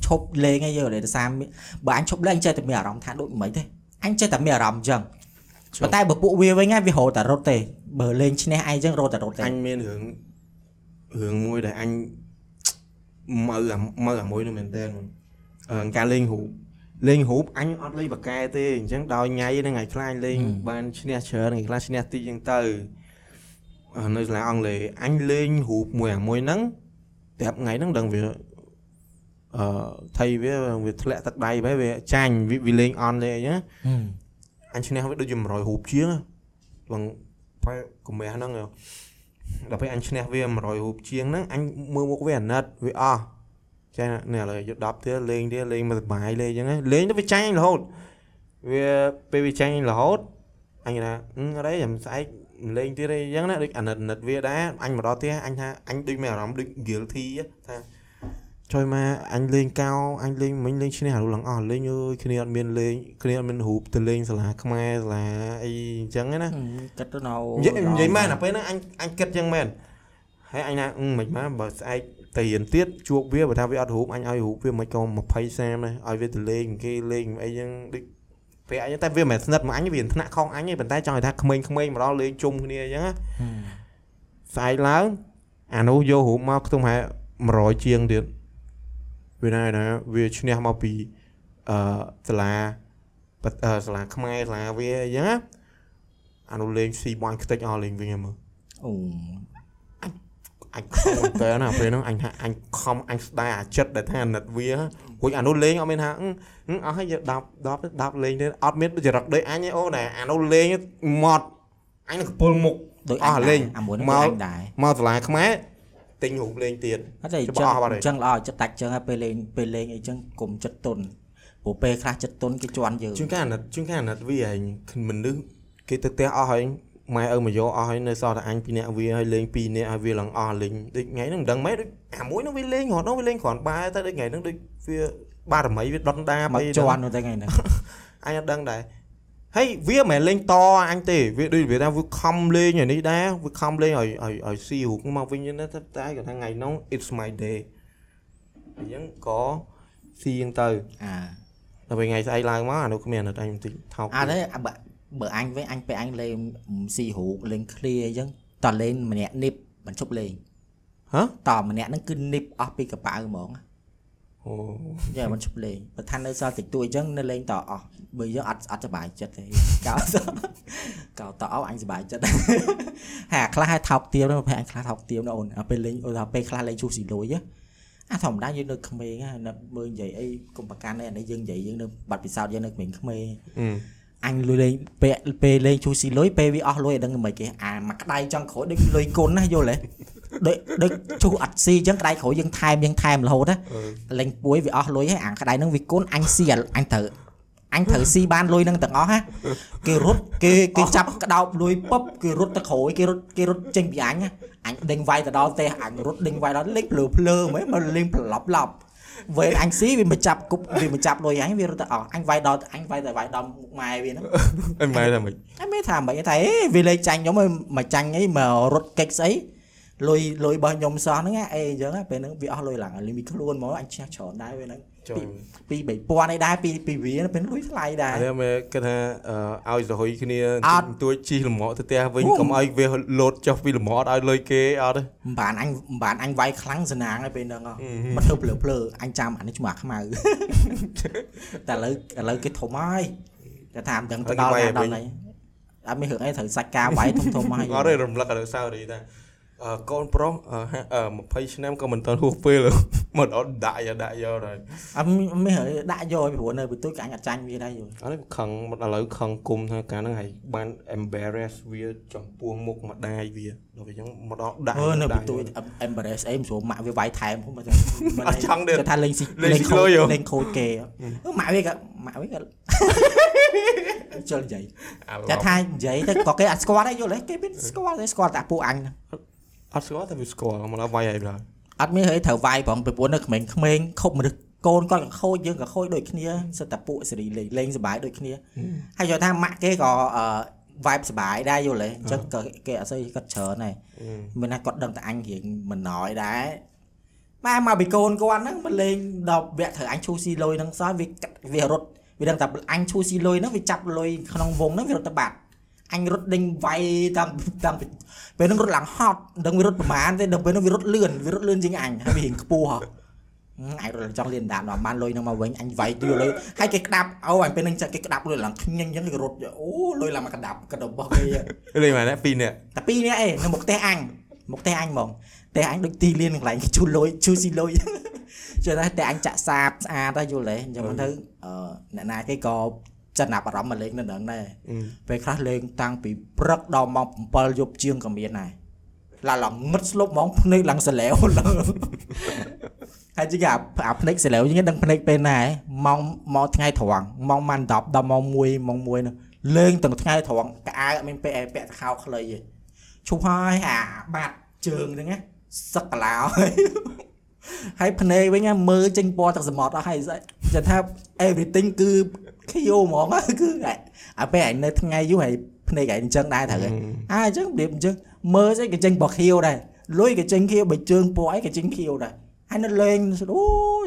ឈប់លេងឯងយល់ទេដោយសារមានបើអញឈប់លេងអញចេះតែមានអារម្មណ៍ថាដូចមិនទេអញចេះតែមានអារម្មណ៍ចឹង ប៉ុន្តែបើពួកវាវិញហ្នឹងវារត់តែរត់ទេបើលេងឈ្នះឯងចឹងរត់តែរត់ទេអញមានរឿងរឿងមួយដែលអញមើលអាមើលអាមួយនោះមែនតើអឺការលេងរូបលេងរូបអញអត់លេងបកកែទេអញ្ចឹងដោយញ៉ៃហ្នឹងថ្ងៃខ្លះអញលេងបានឈ្នះច្រើនថ្ងៃខ្លះឈ្នះតិចអញ្ចឹងទៅអឺនៅសាលាអង់គ្លេសអញលេងរូបមួយអាមួយហ្នឹងតែថ្ងៃហ្នឹងដឹងវាអឺថៃវាវាធ្លាក់ទឹកដៃបែបវាចាញ់វាវាលេងអន់លេងអញ្ចឹងហឹម អញឈ្នះវាដូចជា100រូបជាងបងបែកកុំះហ្នឹងដល់ពេលអញឈ្នះវា100រូបជាងហ្នឹងអញមើលមុខវាអាណិតវាអស់ចានេះឥឡូវយក10ទៀតលេងទៀតលេងមកសុបាយលេងអញ្ចឹងលេងទៅវាចាញ់អញរហូតវាពេលវាចាញ់អញរហូតអញថាអឺអត់អីចាំស្អែកលេងទៀតអីអញ្ចឹងណាដូចអាណិតអាណិតវាដែរអញមកដល់ផ្ទះអញថាអញដូចមានអារម្មណ៍ដូច guilty ថា ចុយមកអញលេងកោអញលេងមិញលេងឈ្នះអានោះឡើងអស់លេងអើយគ្នាអត់មានលេងគ្នាអត់មានរូបទៅលេងសាលាខ្មែរសាលាអីអញ្ចឹងណាហឹមគិតទៅនៅនិយាយនិយាយមែនអាពេលហ្នឹងអញអញគិតអញ្ចឹងមែនហើយអញថាអឺមិនមកបើស្អែកទៅរៀនទៀតជួបវាបើថាវាអត់រូបអញឲ្យរូបវាមិនក៏20 30ដែរឲ្យវាទៅលេងគេលេងអីចឹងដូចពេលអញតែវាមិនមែនស្និទ្ធមកអញវាថ្នាក់ខុសអញទេប៉ុន្តែចង់ឲ្យថាក្មេងៗមកដល់លេងជុំគ្នាអញ្ចឹងណាហឹមស្អែកឡើងអានោះយករូបមកខ្ទង់ហែ100ជាងទៀត វាណាណាវាឈ្នះមកពីអឺសាលាបអឺសាលាខ្មែរសាលាវាអញ្ចឹងណាអានោះលេងស៊ីបាញ់ខ្ទេចអស់លេងវិញហ្នឹងមើលអូអញខំមែនតើណាពេលហ្នឹងអញថាអញខំអញស្ដាយអាចិត្តដែលថាអាណិតវារួចអានោះលេងអត់មានថាអឺអឺអស់ហើយយក10 10 10លេងទេអត់មានចរិតដូចអញទេអូណែអានោះលេងម៉ត់អញនឹងកពុលមុខដូចអស់លេងអាមួយហ្នឹងមកដូចអញដែរមកសាលាខ្មែរ ទិញរូបលេងទៀតអត់ទេអច្បាញ្ចឹងស់អស់បាត់ហើយអញ្ចឹងល្អចិត្តតាច់អញ្ចឹងហើយពេលលេងពេលលេងអីចឹងកុំចិត្តទុនព្រោះពេលខ្លះចិត្តទុនគេជន់យើងជួនកាលអាណិតជួនកាលអាណិតវាឯងមនុស្សគេទៅផ្ទះអស់ហើយម៉ែឪមកយកអស់ហើយនៅសល់តែអញពីរនាក់វាហើយលេងពីរនាក់ហើយវាឡើងអស់លេងដូចថ្ងៃហ្នឹងមិនដឹងម៉េចដូចអាមួយហ្នឹងវាលេងរត់ហ្នឹងវាលេងគ្រាន់បែទៅដូចថ្ងៃហ្នឹងដូចវាបារមីវាដុតដាមកអីជន់នោះតែថ្ងៃហ្នឹងអញអត់ដឹងដែរ ហើយវាមិនមែនលេងតអញទេវាដូចវាថាវាខំលេងឲ្យនេះដែរវាខំលេងឲ្យឲ្យឲ្យស៊ីរូបមកវិញហ្នឹងតែតែគាត់ថាថ្ងៃហ្នឹង it's my day អញ្ចឹងក៏ស៊ីអញ្ចឹងទៅអាដល់ពេលថ្ងៃស្អែកឡើងមកអានោះគ្មានអាណិតអញបន្តិចថោកអត់ទេបើបើអញវិញអញពេលអញលេងស៊ីរូបលេងឃ្លាអញ្ចឹងតលេងម្នាក់នីបបញ្ឈប់លេងហ៎តម្នាក់ហ្នឹងគឺនីបអស់ពីកប៉ៅហ្មង អូយ៉ាបញ្ឈប់លេងបើថានៅសល់តិចតួចអញ្ចឹងនៅលេងតអស់បើយើងអត់អត់សុបាយចិត្តទេកោតកោតតអស់អញសុបាយចិត្តហើយអាខ្លះឲ្យថោកទៀមនោះពេលអញខ្លះថោកទៀមណាអូនអាពេលលេងអូថាពេលខ្លះលេងជុះស៊ីលុយណាអាធម្មតាយើងនៅក្មេងណានៅមើលនិយាយអីកុំប្រកាន់អីអានេះយើងនិយាយយើងនៅបាត់ពិសោធន៍យើងនៅក្មេងក្មេងអឺអញលុយលេងពេលពេលលេងជូស៊ីលុយពេលវាអស់លុយឲ្យដឹងមិនគេអាមួយក្តៅចង់ក្រោយដូចលុយគុណណាយល់ទេ ដូចដូចជូអត់ស៊ីអញ្ចឹងក្តៅក្រោយយើងថែមយើងថែមរហូតណាលេងពួយវាអស់លុយហើយអាក្តៅហ្នឹងវាគុណអញស៊ីអញត្រូវអញត្រូវស៊ីបានលុយហ្នឹងទាំងអស់ណាគេរត់គេគេចាប់ក្តោបលុយពឹបគេរត់ទៅក្រោយគេរត់គេរត់ចេញពីអញណាអញដេញវាយទៅដល់ផ្ទះអញរត់ដេញវាយដល់លេងភ្លើភ្លើហ្មងមកលេងប្រឡប់ឡប់វេនអញស៊ីវាមកចាប់គប់វាមកចាប់លុយអញវារត់ទៅអស់អញវាយដល់អញវាយទៅវាយដល់មុខម៉ែវាហ្នឹងអញម៉ែថាមិនអញមានថាមិនថាអេវាលេងចាញ់ខ្ញុំមកចាញ់អីមករត់កិច្ចស្អី លុយលុយរបស់ខ្ញុំសោះហ្នឹងអេអញ្ចឹងពេលហ្នឹងវាអស់លុយឡើងលីមីខ្លួនមកអញឈ្នះច្រើនដែរពេលហ្នឹងចូលពី3000ឯដែរពីពីវាពេលលុយថ្លៃដែរអានេះមើលគិតថាអឺឲ្យសហុយគ្នាអត់ទួចជីលម្អទៅផ្ទះវិញហូកុំឲ្យវាលោតចុះពីលម្អអត់ឲ្យលុយគេអត់ទេមិនបានអញមិនបានអញវាយខ្លាំងសណាងឯពេលហ្នឹងហ៎អឺមកធ្វើភ្លើភ្លើអញចាំអានេះឈ្មោះអាខ្មៅតែឥឡូវឥឡូវគេធំហើយតែថាមិនដឹងទៅដល់ណាដល់ណីអត់មានរឿងអីត្រូវសាច់ការវាយធំធំហើយអត់ទេរំលឹកដល់សៅរីថាអឺ កូនប្រុសអឺហាអឺ20ឆ្នាំក៏មិនទាន់ហួសពេលមកដល់ដាក់យកដាក់យកហើយអត់មានមានរឿងដាក់យកពីព្រោះនៅបន្ទួយក៏អញអត់ចាញ់វាដែរយល់អត់ទេខឹងមកឥឡូវខឹងគុំថាការហ្នឹងហើយបាន embarrass វាចំពោះមុខម្ដាយវាដល់វាអញ្ចឹងមកដល់ដាក់អឺនៅដាក់បន្ទួយ embarrass អីមិនស្រួលម៉ាក់វាវាយថែមហ្នឹងមកទៅអត់ចង់ទេគេថាលេងស៊ីលេងស៊ីខូលុចយហ៎លេងខូចគេអឺម៉ាក់វាក៏ម៉ាក់វាក៏ជិលនិយាយអាឡតែថានិយាយទៅក៏គេអត់ស្គាល់ដែរយល់ទេគេមានស្គាល់ទេស្គាល់តែពួកអញហ្នឹង អត់ស្គាល់តែវាស្គាល់មកដល់វាយអីបាទអត់មានហីត្រូវវាយផងពីព្រោះនៅក្មេងក្មេងខុបមនុស្សកូនគាត់ក៏ខូចយើងក៏ខូចដូចគ្នាសិតតែពួកសេរីលេងលេងសប្បាយដូចគ្នាហើយយល់ថាម៉ាក់គេក៏អឺ vibe សប្បាយដែរយល់ទេអញ្ចឹងក៏គេអត់សូវគាត់ច្រើនដែរមានណាគាត់ដឹងតែអញរៀងមិនណយដែរម៉ែមកពីកូនគាត់ហ្នឹងមកលេងដល់វគ្គត្រូវអញឈូស៊ីលុយហ្នឹងសោះវាកាត់វារត់វាដឹងតែអញឈូស៊ីលុយហ្នឹងវាចាប់លុយក្នុងវងហ្នឹងវារត់ទៅបាត់ អញរត់ដេញវាយតាមតាមពេលហ្នឹងរត់ឡើងហត់មិនដឹងវារត់ប្រមាណទេដល់ពេលហ្នឹងវារត់លឿនវារត់លឿនជាងអញហើយវារៀងខ្ពស់ហ៎អញរត់ចង់លៀនដានដល់បានលុយនឹងមកវិញអញវាយទួលុយហើយគេក្តាប់អូអញពេលនឹងចាក់គេក្តាប់លុយឡើងខ្ញឹងអញ្ចឹងគេរត់អូលុយឡើងមកក្តាប់ក្តាប់របស់គេលេងមកណាពីរនាក់តែពីរនាក់ឯងនៅមុខផ្ទះអញមុខផ្ទះអញហ្មងផ្ទះអញដូចទីលានកន្លែងគេជូលលុយជូស៊ីលុយជឿថាផ្ទះអញចាក់សាបស្អាតហើយយល់ទេអញ្ចឹងមកទៅអឺអ្នកណាគេក៏ ចំណាប់អារម្មណ៍មកលេងនៅនឹងដែរពេលខ្លះលេងតាំងពីព្រឹកដល់ម៉ោង7យប់ជាងក៏មានដែរឡាឡងងឹតស្លុបហ្មងភ្នែកឡើងសលែវឡើងហើយជាងអាអាភ្នែកសលែវយើងដឹងភ្នែកពេលណាហ៎ម៉ោងមកថ្ងៃត្រង់ម៉ោងម៉ាន់10ដល់ម៉ោង1ម៉ោង1នោះលេងទាំងថ្ងៃត្រង់កៅអៅអត់មានពាក់ឯពាក់តែខោខ្លីទេឈប់ហើយអាបាត់ជើងហ្នឹងណាសឹកកឡោហើយហើយភ្នែកវិញណាមើលចេញពណ៌ទឹកសមុទ្រអស់ហើយស្អីចាំថា everything គឺ ខៀវហ្មងគឺអាពេលឯងនៅថ្ងៃយូរហើយភ្នែកឯងអញ្ចឹងដែរត្រូវហ៎អាអញ្ចឹងប្រៀបអញ្ចឹងមើលស្អីក៏ចេញបោះខៀវដែរលុយក៏ចេញខៀវបើជើងពណ៌អីក៏ចេញខៀវដែរហើយនៅលេងអូ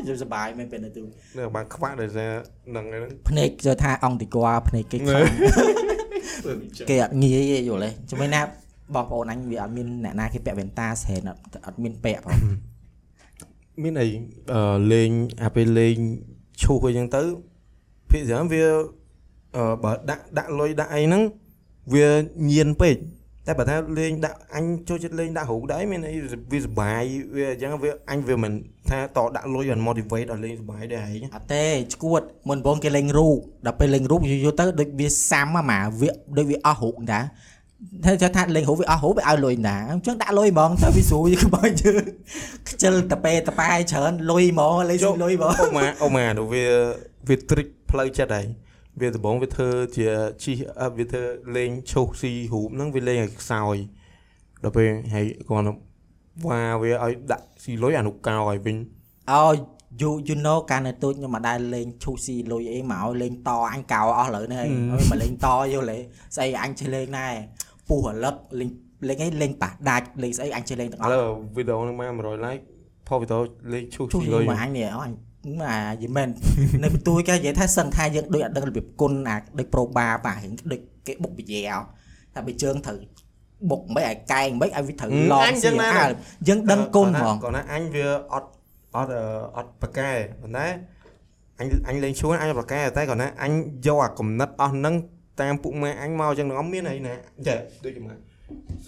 យសប្បាយមែនពេលនៅទូនៅបានខ្វាក់ដោយសារនឹងហ្នឹងភ្នែកចូលថាអង្គតិគាភ្នែកគេខ្លាំងគេអត់ងាយទេយល់ទេជំនួយណាបងប្អូនអញវាអត់មានអ្នកណាគេពាក់វ៉ែនតាស្រែនអត់អត់មានពាក់ផងមានអីអឺលេងអាពេលលេងឈូសអីចឹងទៅ ភាគច្រើនវាអឺបើដាក់ដាក់លុយដាក់អីហ្នឹងវាញៀនពេកតែបើថាលេងដាក់អញចូលចិត្តលេងដាក់រូបដែរមានអីវាសបាយវាអញ្ចឹងវាអញវាមិនថាតដាក់លុយឲ្យ motivate ឲ្យលេងសបាយដែរហីអត់ទេឈួតមុនបងគេលេងរូបដល់ពេលលេងរូបយូរយូរទៅដូចវាសាំហ្មងវាដូចវាអស់រូបតាតែថាលេងរូបវាអស់រូបវាឲ្យលុយណាអញ្ចឹងដាក់លុយហ្មងទៅវាស្រួលក្បើយើងខ្ជិលតប៉េតប៉ែច្រើនលុយហ្មងលេងស៊ីលុយហ្មងអូម៉ាអូម៉ានោះវាវា trick ផ្លូវចិត្តហើយវាដំបងវាធ្វើជាជីអឺវាធ្វើលេងឈូសស៊ីរូបហ្នឹងវាលេងឲ្យខ្សោយដល់ពេលហើយគាត់វ៉ាវាឲ្យដាក់ស៊ីលុយអានោះកោឲ្យវិញអូ you you know កាលនៅទូចខ្ញុំមកដែរលេងឈូស៊ីលុយអីមកឲ្យលេងតអញកោអស់លើនេះហើយឲ្យមកលេងតយល់ទេស្អីអញចេះលេងដែរពុះរលឹកលេងលេងអីលេងប៉ះដាច់លេងស្អីអញចេះលេងទាំងអឥស់ឡូវវីដេអូហ្នឹងមក100 like ផុសវីដេអូលេងឈូសឈូស៊ីស៊ីលុយមកអញនេះអញ មកយីមែននៅបន្ទួយគេនិយាយថាសឹងថាយើងដូចអត់ដឹងរបៀបគុណអាដូចប្រូបាបារឿងដូចគេបុកវិយាថាបើជើងត្រូវបុកមិនឲ្យកែងមិនឲ្យវាត្រូវឡងស៊ីអាយើងដឹងគុណហ្មងគាត់ណាអញវាអត់អត់អត់ប្រកែប៉ុន្តែអញអញលេងឈួនអញប្រកែតែគាត់ណាអញយកអាកំណត់អស់ហ្នឹងតាមពុកម៉ែអញមកអញ្ចឹងទាំងអស់មានអីណាចេះដូចម៉ែ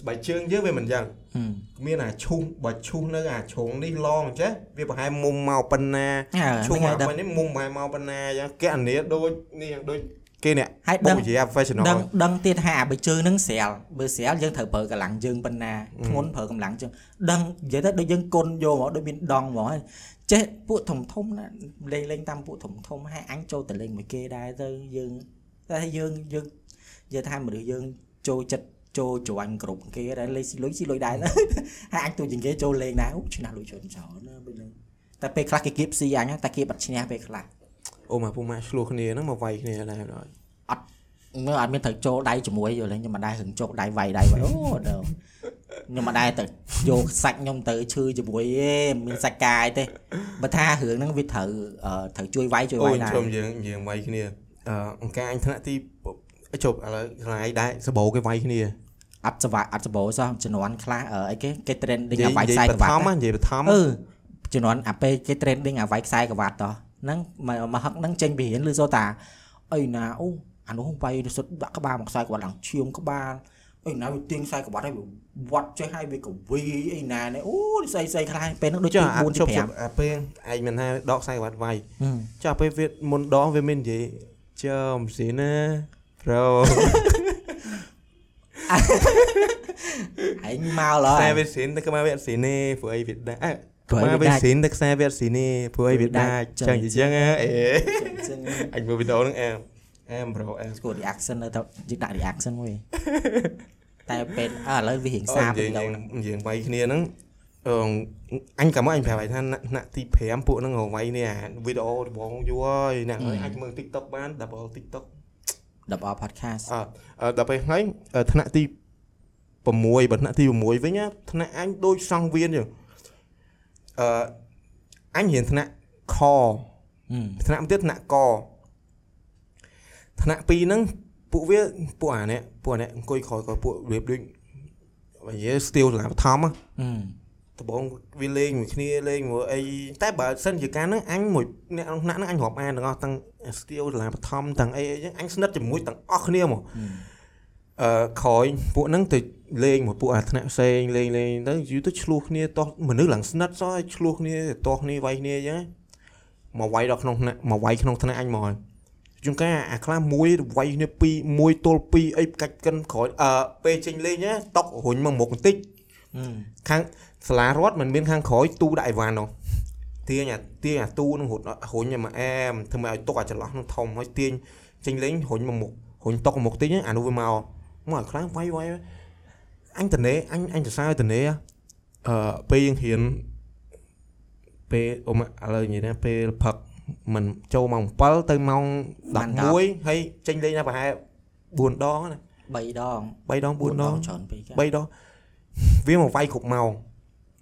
ស្បែកជើងយើងវាមិនអញ្ចឹងមានអាឈូសបើឈូសនៅអាជ្រុងនេះឡងចេះវាប្រហែលមុំមកប៉ុណ្ណាអើឈូសហ្នឹងមកហើយដឹងវិញនេះមុំប្រហែលមកប៉ុណ្ណាអញ្ចឹងគេអានេះដូចនេះដូចគេនេះហើយបុដឹងកវិជា professional ដឹងដឹងទៀតថាបើជើងហ្នឹងស្រាលបើស្រាលយើងត្រូវប្រើកម្លាំងជើងប៉ុណ្ណាធ្ងន់ប្រើកម្លាំងជើងដឹងនិយាយទៅដូចយើងគុណយកមកដូចមានដងហ្មងហើយចេះពួកធំធំណាលេងលេងតាមពួកធំធំហើយអញចូលទៅលេងមួយគេដែរទៅយើងតែយើងយើងនិយាយថាមនុស្សយើងចូលចិត្ត ចូលច្រាញ់គ្រប់គេដែរលេងស៊ីលុយស៊ីលុយដែរទៅហើយអញទូជាងគេចូលលេងដែរអូឈ្នះលុយច្រើនច្រើនណាពេលហ្នឹងតែពេលខ្លះគេគៀបស៊ីអញតែគេបាត់ឈ្នះពេលខ្លះអូមកពុកម៉ាក់ឆ្លោះគ្នាហ្នឹងមកវាយគ្នាដែរដល់មើលអត់មានត្រូវចូលដៃជាមួយយល់ទេខ្ញុំមិនដែរហឹងចូលដៃវាយដៃវាយអូដល់ខ្ញុំមិនដែរទៅយកសាច់ខ្ញុំទៅឈឺជាមួយទេមានសាច់កាយទេបើថារឿងហ្នឹងវាត្រូវអឺត្រូវជួយវាយជួយអូវាយដែរជុំយើងយើងវាយគ្នាអឺអង្ការអញថ្នាក់ទីជប់ឥឡូវខ្លាយដែរសបោគេវាយគ្នា អត់សវាអត់សបោសោះជំនាន់ខ្លះអឺអីគេគេ trending និយាអាវាយខ្សែយក្រវ៉ាបត់ឋមនិយាយបឋមអឺជំនាន់អាពេលគេ trending អាវាយខ្សែក្រវ៉ាត់តោះហ្នឹងមកមកហឹកហ្នឹងចេញពីរៀនឬសូតាអីណាអូអានោះវាយសុទ្ធដាក់ក្បាលមកខ្សែក្រវ៉ាត់ឡើងឈាមក្បាលអីណាវាទៀងខ្សែក្រវ៉ាត់ឲ្យវាវត្តចេះឲ្យវាកវីអីណានេះអូស្អីស្អីខ្លះពេលហ្នឹងដូចចុះទីអា4ជប់ទីជប់អាពេលឯងមិនថាដកខ្សែក្រវ៉ាត់វាយ5ចុះពេលវាមុនដងវាមាននិយាយចំស៊ីណាប្រូ ឯងមកឡើខ្សែយវាស៊ីនតែកម្មាវាស៊ីនេះព្រោះអីវាដាច់អើព្រោះកម្អីវាមាវាដាច់ស៊ីនតែខ្សែវាស៊ីនេះព្រោះអីវាដាច់ចឹចឹងងអញ្ចឹងហ៎អេចឹងអញមើលវីដេអូហ្នឹងអែមអែមប្រូអែមស្គាល់ reaction នៅទៅយើងដាក់ reaction មួយតែពេលអើឥឡូវវារៀងអឺសាបនិយាយទៅនិយាយវាយគ្នាហ្នឹងអឺអញកាលមកអញប្រាប់ឲ្យថាថ្នាក់ទី5ពួកហ្នឹងវាយនេះអាវីដេអូដំបងយូរហើយអ្នកអើយអាចមើល TikTok បាន double TikTok double podcast អឺដល់ពេលហ្នឹងថ្នាក់ទី6បើថ្នាក់ទី6វិញណាថ្នាក់អញដូចសង្វៀនចឹងអឺអញរៀនថ្នាក់ខហឹមថ្នាក់មួយទៀតថ្នាក់កថ្នាក់2ហ្នឹងពួកវាពួកអានេះពួកអានេះអង្គុយក្រោយក្រោយពួករៀបដូចបើនិយាយ still សាលាបឋមហ៎ហឹមដំបងវាលេងមួយគ្នាលេងមួយអីតែបើសិនជាការហ្នឹងអញមួយអ្នកក្នុងថ្នាក់ហ្នឹងអញរាប់អានទាំងអស់ទាំង still សាលាបឋមទាំងអីអីចឹងអញស្និទ្ធជាមួយទាំងអស់គ្នាមកអឺក្រោយពួកហ្នឹងទៅលេងមួយពួកអាថ្នាក់ផ្សេងលេងលេងទៅយូរទៅឆ្លោះគ្នាតោះមនុស្សឡើងស្និទ្ធសោះឆ្លោះគ្នាតោះគ្នាវាយគ្នាអញ្ចឹងមកវាយដល់ក្នុងថ្នាក់មកវាយក្នុងថ្នាក់អញមកហើយជួនកាលអាខ្លះមួយវាយគ្នាពីរមួយទល់ពីរអីកាច់កិនក្រោយអឺពេលចេញលេងណាតុករុញមកមុខបន្តិចហឹមខាងសាលារដ្ឋมันមានខាងក្រោយទូដាក់អីវ៉ាន់នោះ ទាញអាទាញអាទូនឹងរត់រុញមកអែមធ្វើឲ្យទុកអាចន្លោះនឹងធំហើយទាញចេញលេងរុញមកមុខរុញតុកមកមុខតិចអានោះវាមកមកឲ្យខ្លាំងវាយវាយអញតនេអញអញសរសើរតនេអឺពេលយើងរៀនពេលអ៊ំឥឡូវនិយាយណាពេលផឹកมันចូលម៉ោង7ទៅម៉ោង11ហើយចេញលេងណាប្រហែល4ដងណា3ដង3ដង4ដងច្រើនពេកហ៎3ដងវាមកវាយគ្រប់ម៉ោង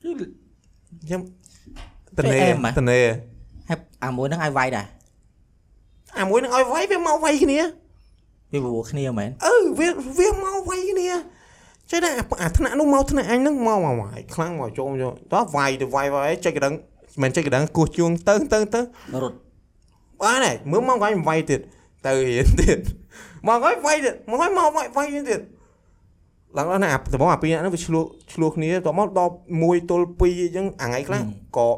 ខ្ញុំ តនេតនេហើយអាមួយហ្នឹងឲ្យវាយដែរអាមួយនឹងឲ្យវាយវាមកវាយគ្នាវាព្រោះគ្នាមែនអឺវាវាមកវាយគ្នាចេះតែអាថ្នាក់នោះមកថ្នាក់អញហ្នឹងមកមកវាយខ្លាំងមកចូលចូលតោះវាយទៅវាយវាយចេះកណ្ដឹងមិនចេះកណ្ដឹងគោះជួងទៅទៅទៅរត់បានហើយមើលមកវាយវាយទៀតទៅរៀនទៀតមកហើយវាយទៀតមកហើយមកវាយវាយទៀតឡើងដល់ណាដំបងអាពីរហ្នឹងវាឆ្លោះឆ្លោះគ្នាតមកដល់1ទល់2អញ្ចឹងអាថ្ងៃខ្លះក៏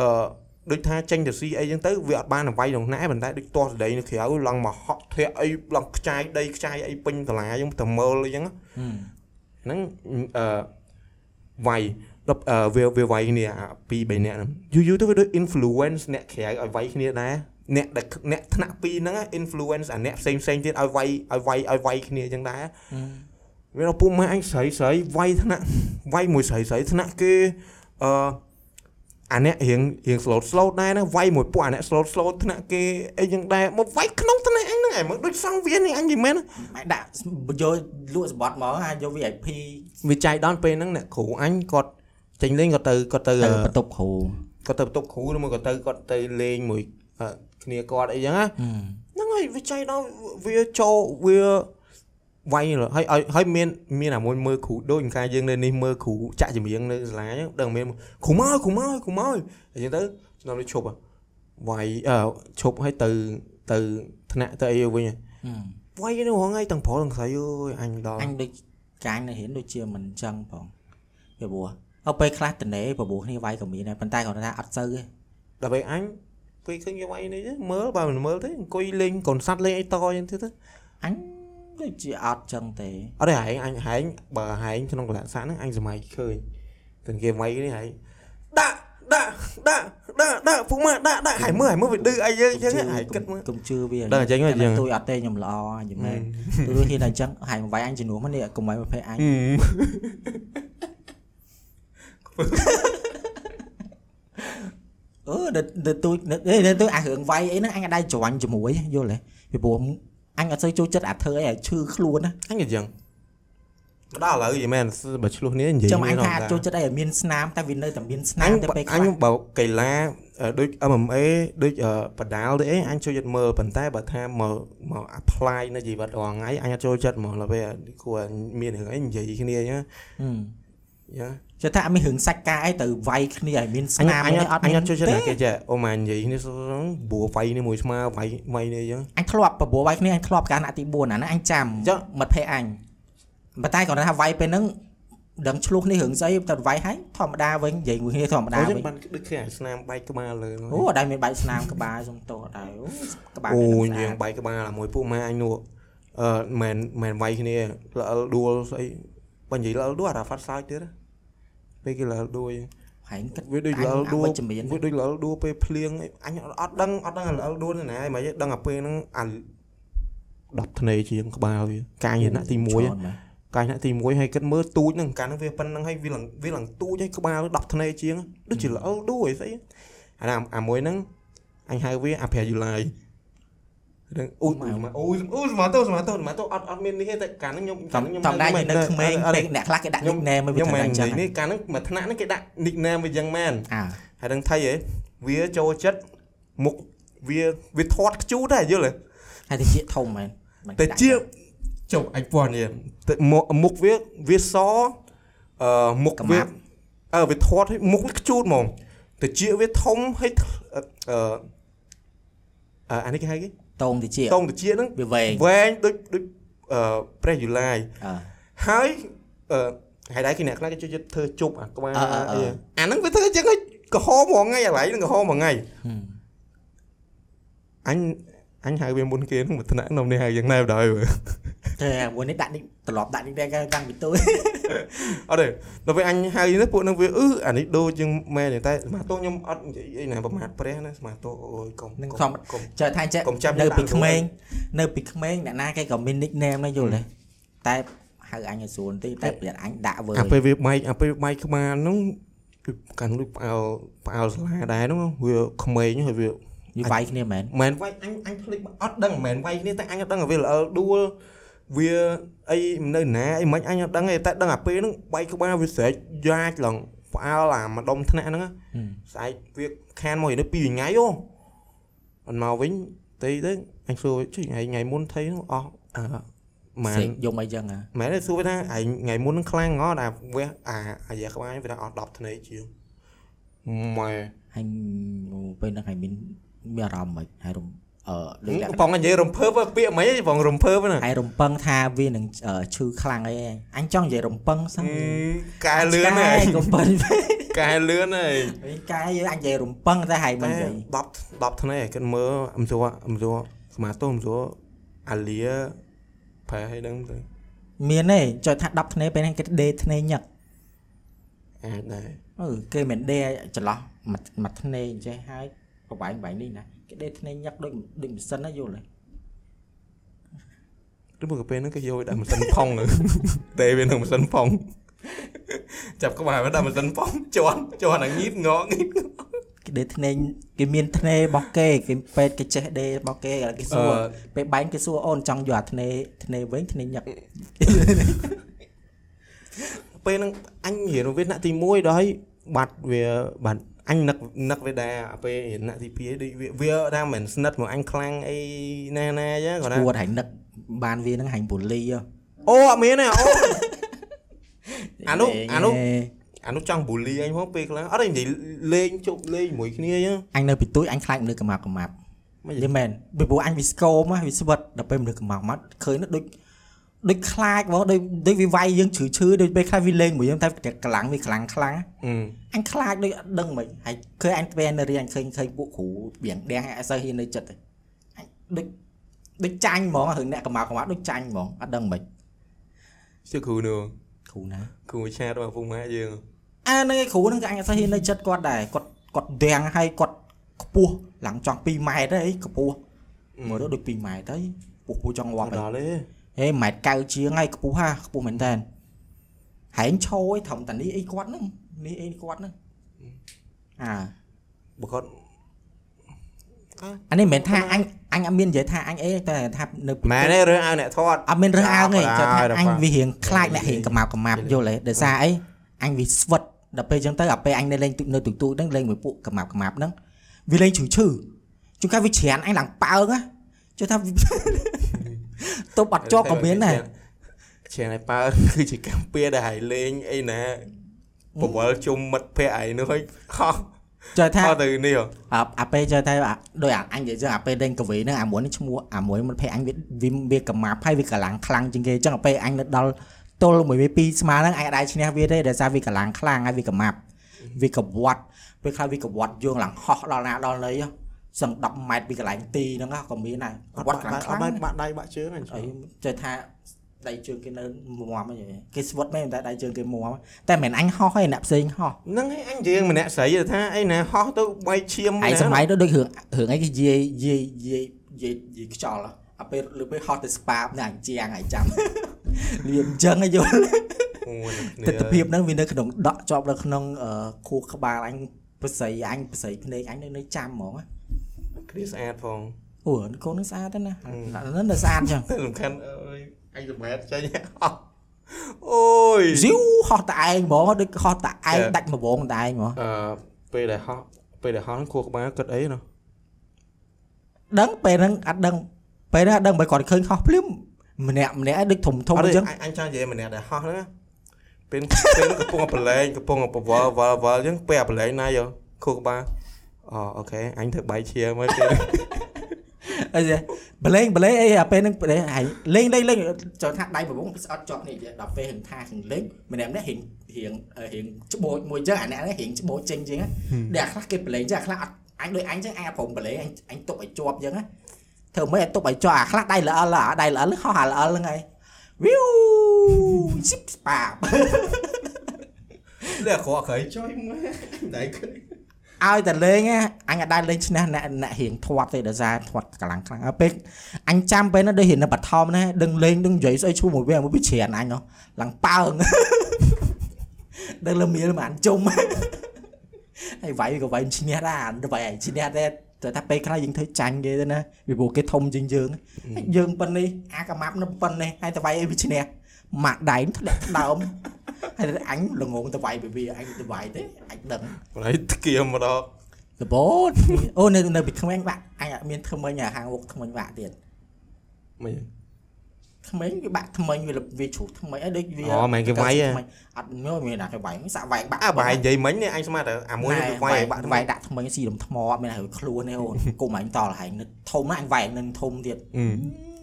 អឺដូចថាចេញទៅស៊ីអីចឹងទៅវាអត់បានវាយក្នុងណែប៉ុន្តែដូចទាស់សដីនៅក្រៅឡើងមកហក់ធាក់អីឡើងខ្ចាយដីខ្ចាយអីពេញសាលាចឹងទៅមើលអីចឹងហឹមហ្នឹងអឺវាយដល់អឺវាវាវាយគ្នាអាពីរបីនាក់ហ្នឹងយូរយូរទៅវាដូច influence អ្នកក្រៅឲ្យវាយគ្នាដែរអ្នកដែលអ្នកថ្នាក់ពីរហ្នឹង influence អាអ្នកផ្សេងផ្សេងទៀតឲ្យវាយឲ្យវាយឲ្យវាយគ្នាចឹងដែរហឹមវាដល់ពុកម៉ែអញស្រីស្រីវាយថ្នាក់វាយមួយស្រីស្រីថ្នាក់គេអឺ អាអ្នករៀងរៀង slow slow ដែរណាវាយមួយពួកអាអ្នក slow slow ថ្នាក់គេអីចឹងដែរមកវាយក្នុងថ្នាក់អញហ្នឹងឯងមើលដូចសង្វៀននេះអញនិយាយមែនណាអាចដាក់យកលក់សបត់មកហើយយក VIP វាចៃដន្យពេលហ្នឹងអ្នកគ្រូអញគាត់ចេញលេងគាត់ទៅគាត់ទៅទៅបន្ទប់គ្រូគាត់ទៅបន្ទប់គ្រូឬមកគាត់ទៅគាត់ទៅលេងមួយអឺគ្នាគាត់អីចឹងណាហឹមហ្នឹងហើយវាចៃដល់វាចូលវា វាយលើហើយឲ្យហើយមានមានអាមួយមើលគ្រូដូចកាយើងនៅនេះមើលគ្រូចាក់ចម្រៀងនៅសាលាអញ្ចឹងដឹងមានគ្រូមកគ្រូមកគ្រូមកអញ្ចឹងទៅខ្ញុំនេះឈប់ហ៎វាយអឺឈប់ហើយទៅទៅថ្នាក់ទៅអីវិញហ៎ហឹមវាយនៅរងថ្ងៃទាំងប្រុសទាំងស្រីអើយអញដល់អញដូចកាញនៅរៀនដូចជាមិនចឹងផងពីព្រោះអត់ពេលខ្លះតនេប្របួគ្នាវាយក៏មានដែរប៉ុន្តែគាត់ថាអត់សូវទេដល់ពេលអញពេលឃើញគេវាយនេះទេមើលបើមិនមើលទេអង្គុយលេងកូនសัตว์លេងអីតអញ្ចឹងទៀតទៅអញ ដូចជាអត់ចឹងទេអត់ទេហែងអញហែងបើហែងក្នុងកលៈសាហ្នឹងអញសម័យឃើញតែគេវាយនេះហែងដាក់ដាក់ដាក់ដាក់ដាក់ពុកម៉ាដាក់ដាក់ហែងមើលហែងមើលវាឌឺអីយើងអញ្ចឹងហែងគិតមើលកុំជឿវាដឹងអញ្ចឹងហ៎អញ្ចឹងទួយអត់ទេខ្ញុំល្អយមែនទួយហ៊ានតែអញ្ចឹងហើយមកវាយអញជំនួសមកនេះកុំឲ្យប្រភេទអញអឺដល់ទួយដល់ទួយអារឿងវាយអីហ្នឹងអញអាចដៃច្រាញ់ជាមួយយល់ទេពីព្រោះ អញអត់សូវចូលចិត្តអាធ្វើអីឲ្យឈឺខ្លួនណាអញអញ្ចឹងដល់ឥឡូវយីមែនបើឆ្លោះនេះនិយាយចឹងអញថាចូលចិត្តអីឲ្យមានស្នាមតែវានៅតែមានស្នាអមញទៅពេលអខ្លះញបើកីឡាដូច MMA ដូចបដាល់ទេអីអញចូលចិត្តមើលប៉ុន្តែបើថាមកមក apply នៅជីវិតរាល់ថ្ងៃអញអត់ចូលចិត្តហ្មងដល់ពេលគួរមានរឿងអីនិយាយគ្នាអញ្ចឹងហឹម យ៉ាចេះថាអត់មានរឿងសាច់ការអីទៅវាយគ្នាឲ្យមានអស្ញនាមអញអីអអត់ត់អញមានអត់ចូលចិត្តទេតែគេចេះអូម៉ានិយាយគ្នាបួវាយនេះមួយស្មើវាយវាយនេះអញ្ចឹងអញធ្លាប់បបួរវាយគ្នាអញធ្លាប់កាលណាទី4អាហ្នឹងអញចាំចឹងមិត្តភ័ក្ដិអញប៉ុន្តែគាត់ថាវាយពេលហ្នឹងដឹងឆ្លោះនេះរឿងស្អីទៅវាយហើយធម្មតាវិញនិយាយមួយគ្នាធម្មតាអូចឹងវិញបានដូចគេអាស្នាមបែកក្បាលលើអូអត់ដែលមានបែកស្នាមក្បាលសុំតោះអត់ដែរអូក្បាលអូមានយើងបែកក្បាលមួយពួកម៉ែអញនោះអឺមិនមែនវាយគ្នាល្អិលដួលស្អីបើនិយាយល្អិលដួលអារ៉ាហ្វាត់សើចទៀត ពេលគេល្អិលដួលហែងគិតវាដូចល្អិលដួលវិជ្ជមានវាដូចល្អិលដួលពេលភ្លៀងអញអត់ដឹងអត់ដឹងល្អិលដួលណាហ្មងដឹងអាពេលហ្នឹងអា10ធ្នេជាងក្បាលវាកាយណាទី1ច្រើនណាស់កាយអ្នកទី1ហើយគិតមើលទូចហ្នឹងកាលហ្នឹងវាប៉ុណ្្នឹងហើយវាឡើងវាឡើងទូចហើយក្បាល10ធ្នេជាងដូចជាល្អដួអីស្អីអាណាអាមួយហ្នឹងអញហៅវាអាប្រាយុឡាយ ហ្នឹងអូយអូយអូយស្មាតូស្មាតូស្មាតូអត់អត់មាននេះទេតែកាលហ្នឹងខ្ញុំតំតំដែរនៅក្មេងពេកអ្នកខ្លះគេដាក់ nickname ឲ្យវាខ្ញុំធ្វើមិនអញ្ចឹងនិយាយនេះកាលហ្នឹងមួយថ្នាក់ហ្នឹងគេដាក់ nickname វាយ៉ាងមែនអើហើយនឹងថៃហ៎វាចូលចិត្តមុខវាវាធាត់ខ្ជូតដែរយល់ទេហើយទៅជាធំមែនមិនតែដាក់ជាចុះអញពណ៌នេះតែមុខមុខវាវាសអឺមុខកម្វាមាប់អឺវាធាត់ហើយមុខវាខ្ជូតហ្មងតែជាវាធំហើយអឺអឺអានេះគេហៅគេ តងទៅជាតងតិចហ្នឹងវាវែងវែងដូចដូចអឺព្រះយូឡាយអើហើយអឺហើយដែរគេអ្នកខ្លះគេចូលចិត្តធ្វើជប់អាក្បាលអឺអឺអឺអីអាហ្នឹងវាធ្វើអញ្ចឹងហើយក្រហមហ្មងថ្ងៃអាឡៃហ្នឹងក្រហមហ្មងថ្ងៃហឹមអញអញហៅវាមុនគេហ្នឹងមួយថ្នាក់នំនេះហៅយ៉ាងណាបណ្ដោយមើល តែមួយនេះដាក់នេះត្រឡប់ដាក់នេះដែរតាំងពីទូអត់ទេដល់ពេលអញហៅនេះពួកហ្នឹងវាអឺអានេះដូចជាងមែនទេតែស្មាតោខ្ញុំអត់និយាយអីណាប្រមាថព្រះណាស្មាតោអូយកុំនឹងកុំធម្មកុំចើថាចេះកុំចាប់នៅដាក់ពីក្មេងខ្លួននៅពីក្មេងអ្នកណាគេក៏មាន nickname ដែរយល់ទេតែហៅអញឲ្យស្រួលបន្តិចតែប្រយ័ត្នអញដាក់វើយអាពេលវាបែកអាពេលវាបែកក្បាលហ្នឹងគឺកាន់ដូចផ្អើលផ្អើលសាលាដែរហ្នឹងវាក្មេងហើយវាវាវាយគ្នាមែនមិនមែនវាយអញអញភ្លេចអត់ដឹងមិនមែនវាយគ្នាតែអញអត់ដឹងថាវាល្អដួល វាអីនៅណាអីមិនអញអត់ដឹងទេតែដឹងអាពេលហ្នឹងបែកក្បាលវាស្រែកយ៉ាចឡើងផ្អើលអាម្ដុំថ្នាក់ហ្នឹងហឹមស្អែកវាខានមកនេះពីរថ្ងៃអូអត់មកវិញទីទៅអញសួរចុះថ្ងៃថ្ងៃមុនថៃហ្នឹងអស់អឺម៉ានសេកយំអីចឹងហ៎មែនទេសួរថាឯងថ្ងៃមុនហ្នឹងខ្លាំងងត់អាវះអាអាយ៉ាក្បាលវាថាអស់10ធ្នេជាងម៉ែហើយពេលហ្នឹងហើយមានមានអារម្មណ៍មិនហើយរំ អឺដូចលក្ខណៈបងនិយាយរំភើបហ៎ពាក្យមិនអីបងរំភើបណាហើយរំពឹងថាវានឹងអឺឈឺខ្លាំងអីអញចង់និយាយរំពឹងសោះអឺកែលឿនហើឆ្យកែក៏ប៉ុនកែលឿនហើយវិញកាយអញនិយាយរំពឹងតែហើយមិនតែនិយាយ10 10ធ្នេគិតមើលអំសួរអំសួរស្មាតោអំសួរអាលៀប្រែឲ្យដឹងទៅមានទេចុចថា10ធ្នេពេលហ្នឹងគេដេធ្នេញឹកអាចដែរអឺគេមិនដេចន្លោះមួយមួយធ្នេអញ្ចេះហើយប្របែងបែងនេះណា គេដេធ្នេញឹកដូចដូចម៉ាស៊ីនណាយល់ទេឬមកកាពេលហ្នឹងគេយកឲ្យដាក់ម៉ាស៊ីនផុងទៅទេវានឹងម៉ាស៊ីនផុងចាប់ក្បាលវាដាក់ម៉ាស៊ីនផុងជន់ជន់អាងីតងងងីតគេដេធ្នេគេមានធ្នេរបស់គេគេពេទ្យគេចេះដេរបស់គេឥឡូវគេសួរអឺពេលបែងគេសួរអូនចង់យកអាធ្នេធ្នេវិញធ្នេញឹកពេលហ្នឹងអញរៀនវាថ្នាក់ទី1ដល់ហើយបាត់វាបាត់ អញនឹកនឹកវាដែរអាពេលរៀនថ្នាក់ទី2ដូចវាវាថាមិនស្និទ្ធមកអញខ្លាំងអីណាណាអញ្ចឹងគាត់ថាគួរតែនឹកបានវាហ្នឹងហាញពូលីហ៎អូអត់មានទេអូអានោះអានោះអានោះចង់បូលីអញផងពេលខ្លះអត់ទេនិយាយលេងជប់លេងជាមួយគ្នាអញ្ចឹងអញនៅពីទួយអញខ្លាចមនុស្សកម្មាប់កម្មាប់មិនយល់មែនពីព្រោះអញវាស្គមហ៎វាស្វិតដល់ពេលមនុស្សកម្មាប់មកឃើញនោះដូច ដូចខ្លាចហ្មងដូចដូចវាវាយយើងឈឺឈឺដូចពេលខ្លះវាលេងមួយយើងតែកម្លាំងវាខ្លាំងខ្លាំងអឺអញខ្លាចដូចអត់ដឹងមិនហើយឃើញអញពេលនៅរៀនអញឃើញឃើញពួកគ្រូបៀងដៀងអត់សូវហ៊ាននៅចិត្តទេអញដូចដូចចាញ់ហ្មងរឿងអ្នកកម្មាប់កម្មាប់ដូចចាញ់ហ្មងអត់ដឹងមិនជឿគ្រូនោះគ្រូណាគ្រូឆាតរបស់ពុកម៉ាក់យើងអាហ្នឹងឯងគ្រូហ្នឹងក៏អញអត់សូវហ៊ាននៅចិត្តគាត់ដែរគាត់គាត់ដៀងហើយគាត់ខ្ពស់ឡើងចង់2ម៉ែត្រទេអីខ្ពស់មើលទៅដូច2ម៉ែត្រទៅពុះពុះចង់អវាប់ត់ហើយដល់ទេ ហេម៉ែត្រកៅជាងហើយខ្ពស់ហាខ្ពស់មែនតើហែងឈោឯងត្រឹមតានេះអីគាត់ហ្នឹងនេះអីគាត់ហ្នឹងអាបើគាត់អានេះមិនមែនថាអញអញអត់មាននិយាយថាអញអីតែថានៅម៉ែទេរើសឲ្យអ្នកធាត់អត់មានរើសអើងទេអត់ចុះថាអត់អញអត់វារៀងខ្លាចអ្នករៀងកម្មាប់កម្មាប់យល់ទេដោយសារអីអញវាស្វិតដល់ពេលអញ្ចឹងទៅអាពេលអញនៅលេងទូនៅទូទូហ្នឹងលេងមួយពួកកម្មាប់កម្មាប់ហ្នឹងវាលេងឈឺឈឺជួនកាលវាច្រានអញឡើងប៉ើងណាចុះថា ទប់អត់ជាប់ក៏មានដែរឆានឲ្យប៉ើគឺជាកម្មពៀដែលឲ្យលេងអីណាបវលជុំមិត្តភ័ក្ដិឯនោះហើយហោះចុះថាហោះទៅនេះហ៎អាអាពេលចុះតែអាដោយអាអញនិយាយចឹងអាពេលដេញកវីហ្នឹងអាមួយនេះឈ្មោះអាមួយមិត្តភក្តិអញវាវាវាកម្មាប់ហើយវាកម្លាំងខ្លាំងជាងគេអញ្ចឹងអាពេលអញនៅដល់ទល់មួយវាពីរស្មើហ្នឹងអញអាចឈ្នះវាទេដោយសារវាកម្លាំងខ្លាំងហើយវាកម្មាប់វាកវាត់ពេលខ្លះវាកវាត់យើងឡើងហោះដល់ណាដល់ណីហ៎ សឹង10ម៉ែត្រពីកន្លែងទីហ្នឹងហ៎ក៏មានដែរកវាត់ខ្លាំងខ្លាំងបាណាស់ក់បាក់ដៃបាក់ជើងហ្នឹងអីចេះថាដៃជើងគេនៅមាំហ្នឹងគេស្វត់មែនតែដៃជើងគេមាំតែមិនមែនអញហោះទេអ្នកផ្សេងហោះហ្នឹងឯងអញយើងម្នាក់ស្រីទៅថាអីណាហោះទៅបែកឈាមឯសម័យទៅដូចរឿងរឿងអីគេយាយយាយយាយយាយយាយខ្យល់ហ៎អាពេលលើពេលហោះទៅស្ប៉ាបនៅអញជាងឲ្យចាំរបៀបអញ្ចឹងឲ្យយល់មួយទស្សនភាពហ្នឹងវានៅក្នុងដកជាប់នៅក្នុងអឺខួរក្បាលអញប្រស័យអញប្រស័យភ្នែកអញនៅនៅចាំហ្មងណា គ្នាស្អាតផងអូកូននឹងស្អាតទេណាអាហ្នឹងនៅស្អាតអញ្ចឹងតែសំខាន់អើយអញសម្រាប់ចេញអស់អូយស៊ីវហោះតែឯងហ្មងដូចហោះតែឯងចាដាច់មួយវងតែឯងហ្មងអឺពេលដែលហោះពេលដែលហោះហ្នឹងខួរក្បាលគិតអីណោះដឹងពេលហ្នឹងអត់ដឹងពេលហ្នឹងអត់ដឹងបើគាត់ឃើញហោះភ្លាមម្នាក់ម្នាក់ឯងដូចធំធំអអត់ទេញ្ចឹងអញអញចង់និយាយម្នាក់ដែលហោះហ្នឹងណាពេលពេលហ្នឹងកំពុងតែប្រឡែងកំពុងតែបវល់វល់វល់អញ្ចឹងពេលអាប្រឡែងណាយកខួរក្បាល អូអូខេអញធ្វើបាយឈាមហើយពេលហ្នឹងអីបលេងបលេងអីអាពេលហ្នឹងពេលឯងលេងលេងលេងចូលថាដៃប្រវងស្អត់ជាប់នេះដល់ពេលហឹងថាហឹងលេងម្នាក់ម្នាក់រៀងរៀងរៀងច្បូចមួយអញ្ចឹងអាអ្នកហ្នឹងរៀងច្បូចចេញអញ្ចឹងដែលខ្លះគេបលេងចឹងអាខ្លះអត់អញដូចអញចឹងអញព្រមបលេងអញអញទុកឲ្យជាប់អញ្ចឹងណាធ្វើមិនឲ្យទុកឲ្យជាប់អាខ្លះដៃល្អល្អដៃល្អហោះអាល្អហ្នឹងហើយវីវស៊ីបស្ប៉ាតែខកក្រៃចុយមើលដៃឃើញ ឲ្យតែលេងណាអញអត់ដែរលេងឈ្នះអ្នកអ្នករៀងធាត់ទេដោយសារធាត់កម្លាំងខ្លាំងហើយពេលអញចាំពេលហ្នឹងដូចរៀងនៅបឋមណាដឹងលេងដឹងនិយាយស្អីឈ្មោះមួយវាមួយវាច្រានអញហ៎ឡើងប៉ើងដឹងលមៀលមិនជុំហើយវាយក៏វាយឈ្នះដែរអាវាយឲ្យឈ្នះដែរតែថាពេលខ្លះយើងធ្វើចាញ់គេទៅណាពីព្រោះគេធំជាងយើងហើយយើងប៉ុណ្នេះអាកាម៉ាប់នៅប៉ុណ្នេះហើយតែវាយឲ្យវាឈ្នះ ម៉ាក់ដៃធ្លាក់ដើមហើយតែអញល្ងងទៅវាយពីវាអញទៅវាយទេអញដឹងប្រៃធ្គាមមកដល់លបូតអូនៅនៅពីក្មេងបាក់អញអត់មានថ្មិញអាហាងវុកថ្មិញបាក់ទៀតមិនថ្មិញវាបាក់ថ្មិញវាវាជ្រុះថ្មិញអីដូចវាអូមិនគេវាយហ៎ថ្មិញអត់ញោមមានណាគេវាយសាក់វាយបាក់អាបាយនិយាយមិញនេះអញស្មានតែអាមួយណែវាវាវាយយបាក់វាយដាក់ថ្មិញស៊ីរំថ្មអត់មានឲ្យខ្លួនទេអូនគុំអញតល់ហែងនឹកធំណាស់អញវាយនឹងធំទៀត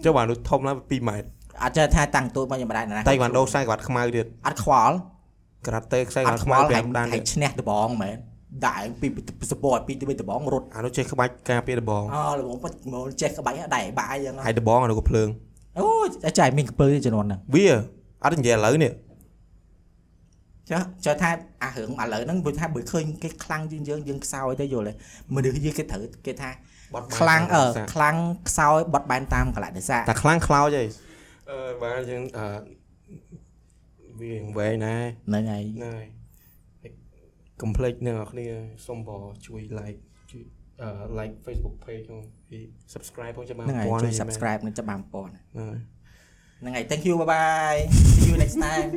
ចុះបាននោះធំឡើង2ម៉ែត្រ អត់ចេះថាតាំងទូចមកយ៉ាងម្ដេចណាតៃវ៉ាន់ដូខ្សែក្បាត់ខ្មៅទៀតអត់ខ្វល់ក្រាតេខ្សែអក្បាត់ត់ខ្ខ្វមៅល់ហែង5ដានហែទៀតងឈ្នះដបងមែនដាក់ឯងពីសពតពីទៅដបងរត់អានោះចេះក្បាច់ការពារដបងអូលបងប៉ិតមកចេះក្បាច់ដែរបាក់អីចឹងហើយដបងអានោះក៏ភ្លើងអូចាយមានកពើជំនាន់ហ្នឹងវាអត់និយាយឥឡូវនេះចាចូលថាអារឿងឥឡូវហ្នឹងព្រោះថាបើឃើញគេខ្លាំងជាងយើងយើងខ្សោយទៅយល់ទេមនុស្សយើងគេត្រូវគេថាបាត់ខ្លាំងអឺខ្លាំងខ្សោយបត់បែនតាមកលៈទេសៈតែខ្លាំងខ្លោចហី អឺបានអញ្ចឹងអឺវាវែងណាស់ហ្នឹងហើយហ្នឹងហើយកុំភ្លេចអ្នកនរគ្នាសូមបងជួយ like ជួយអឺ like Facebook page ផងពី subscribe ផងចាំបានហ្នឹងហើយពាន់ជួយហើយ subscribe នឹងច្បាស់ប៉ុនហ្នឹងហើយហ្នឹងហើយ thank you bye bye see you next time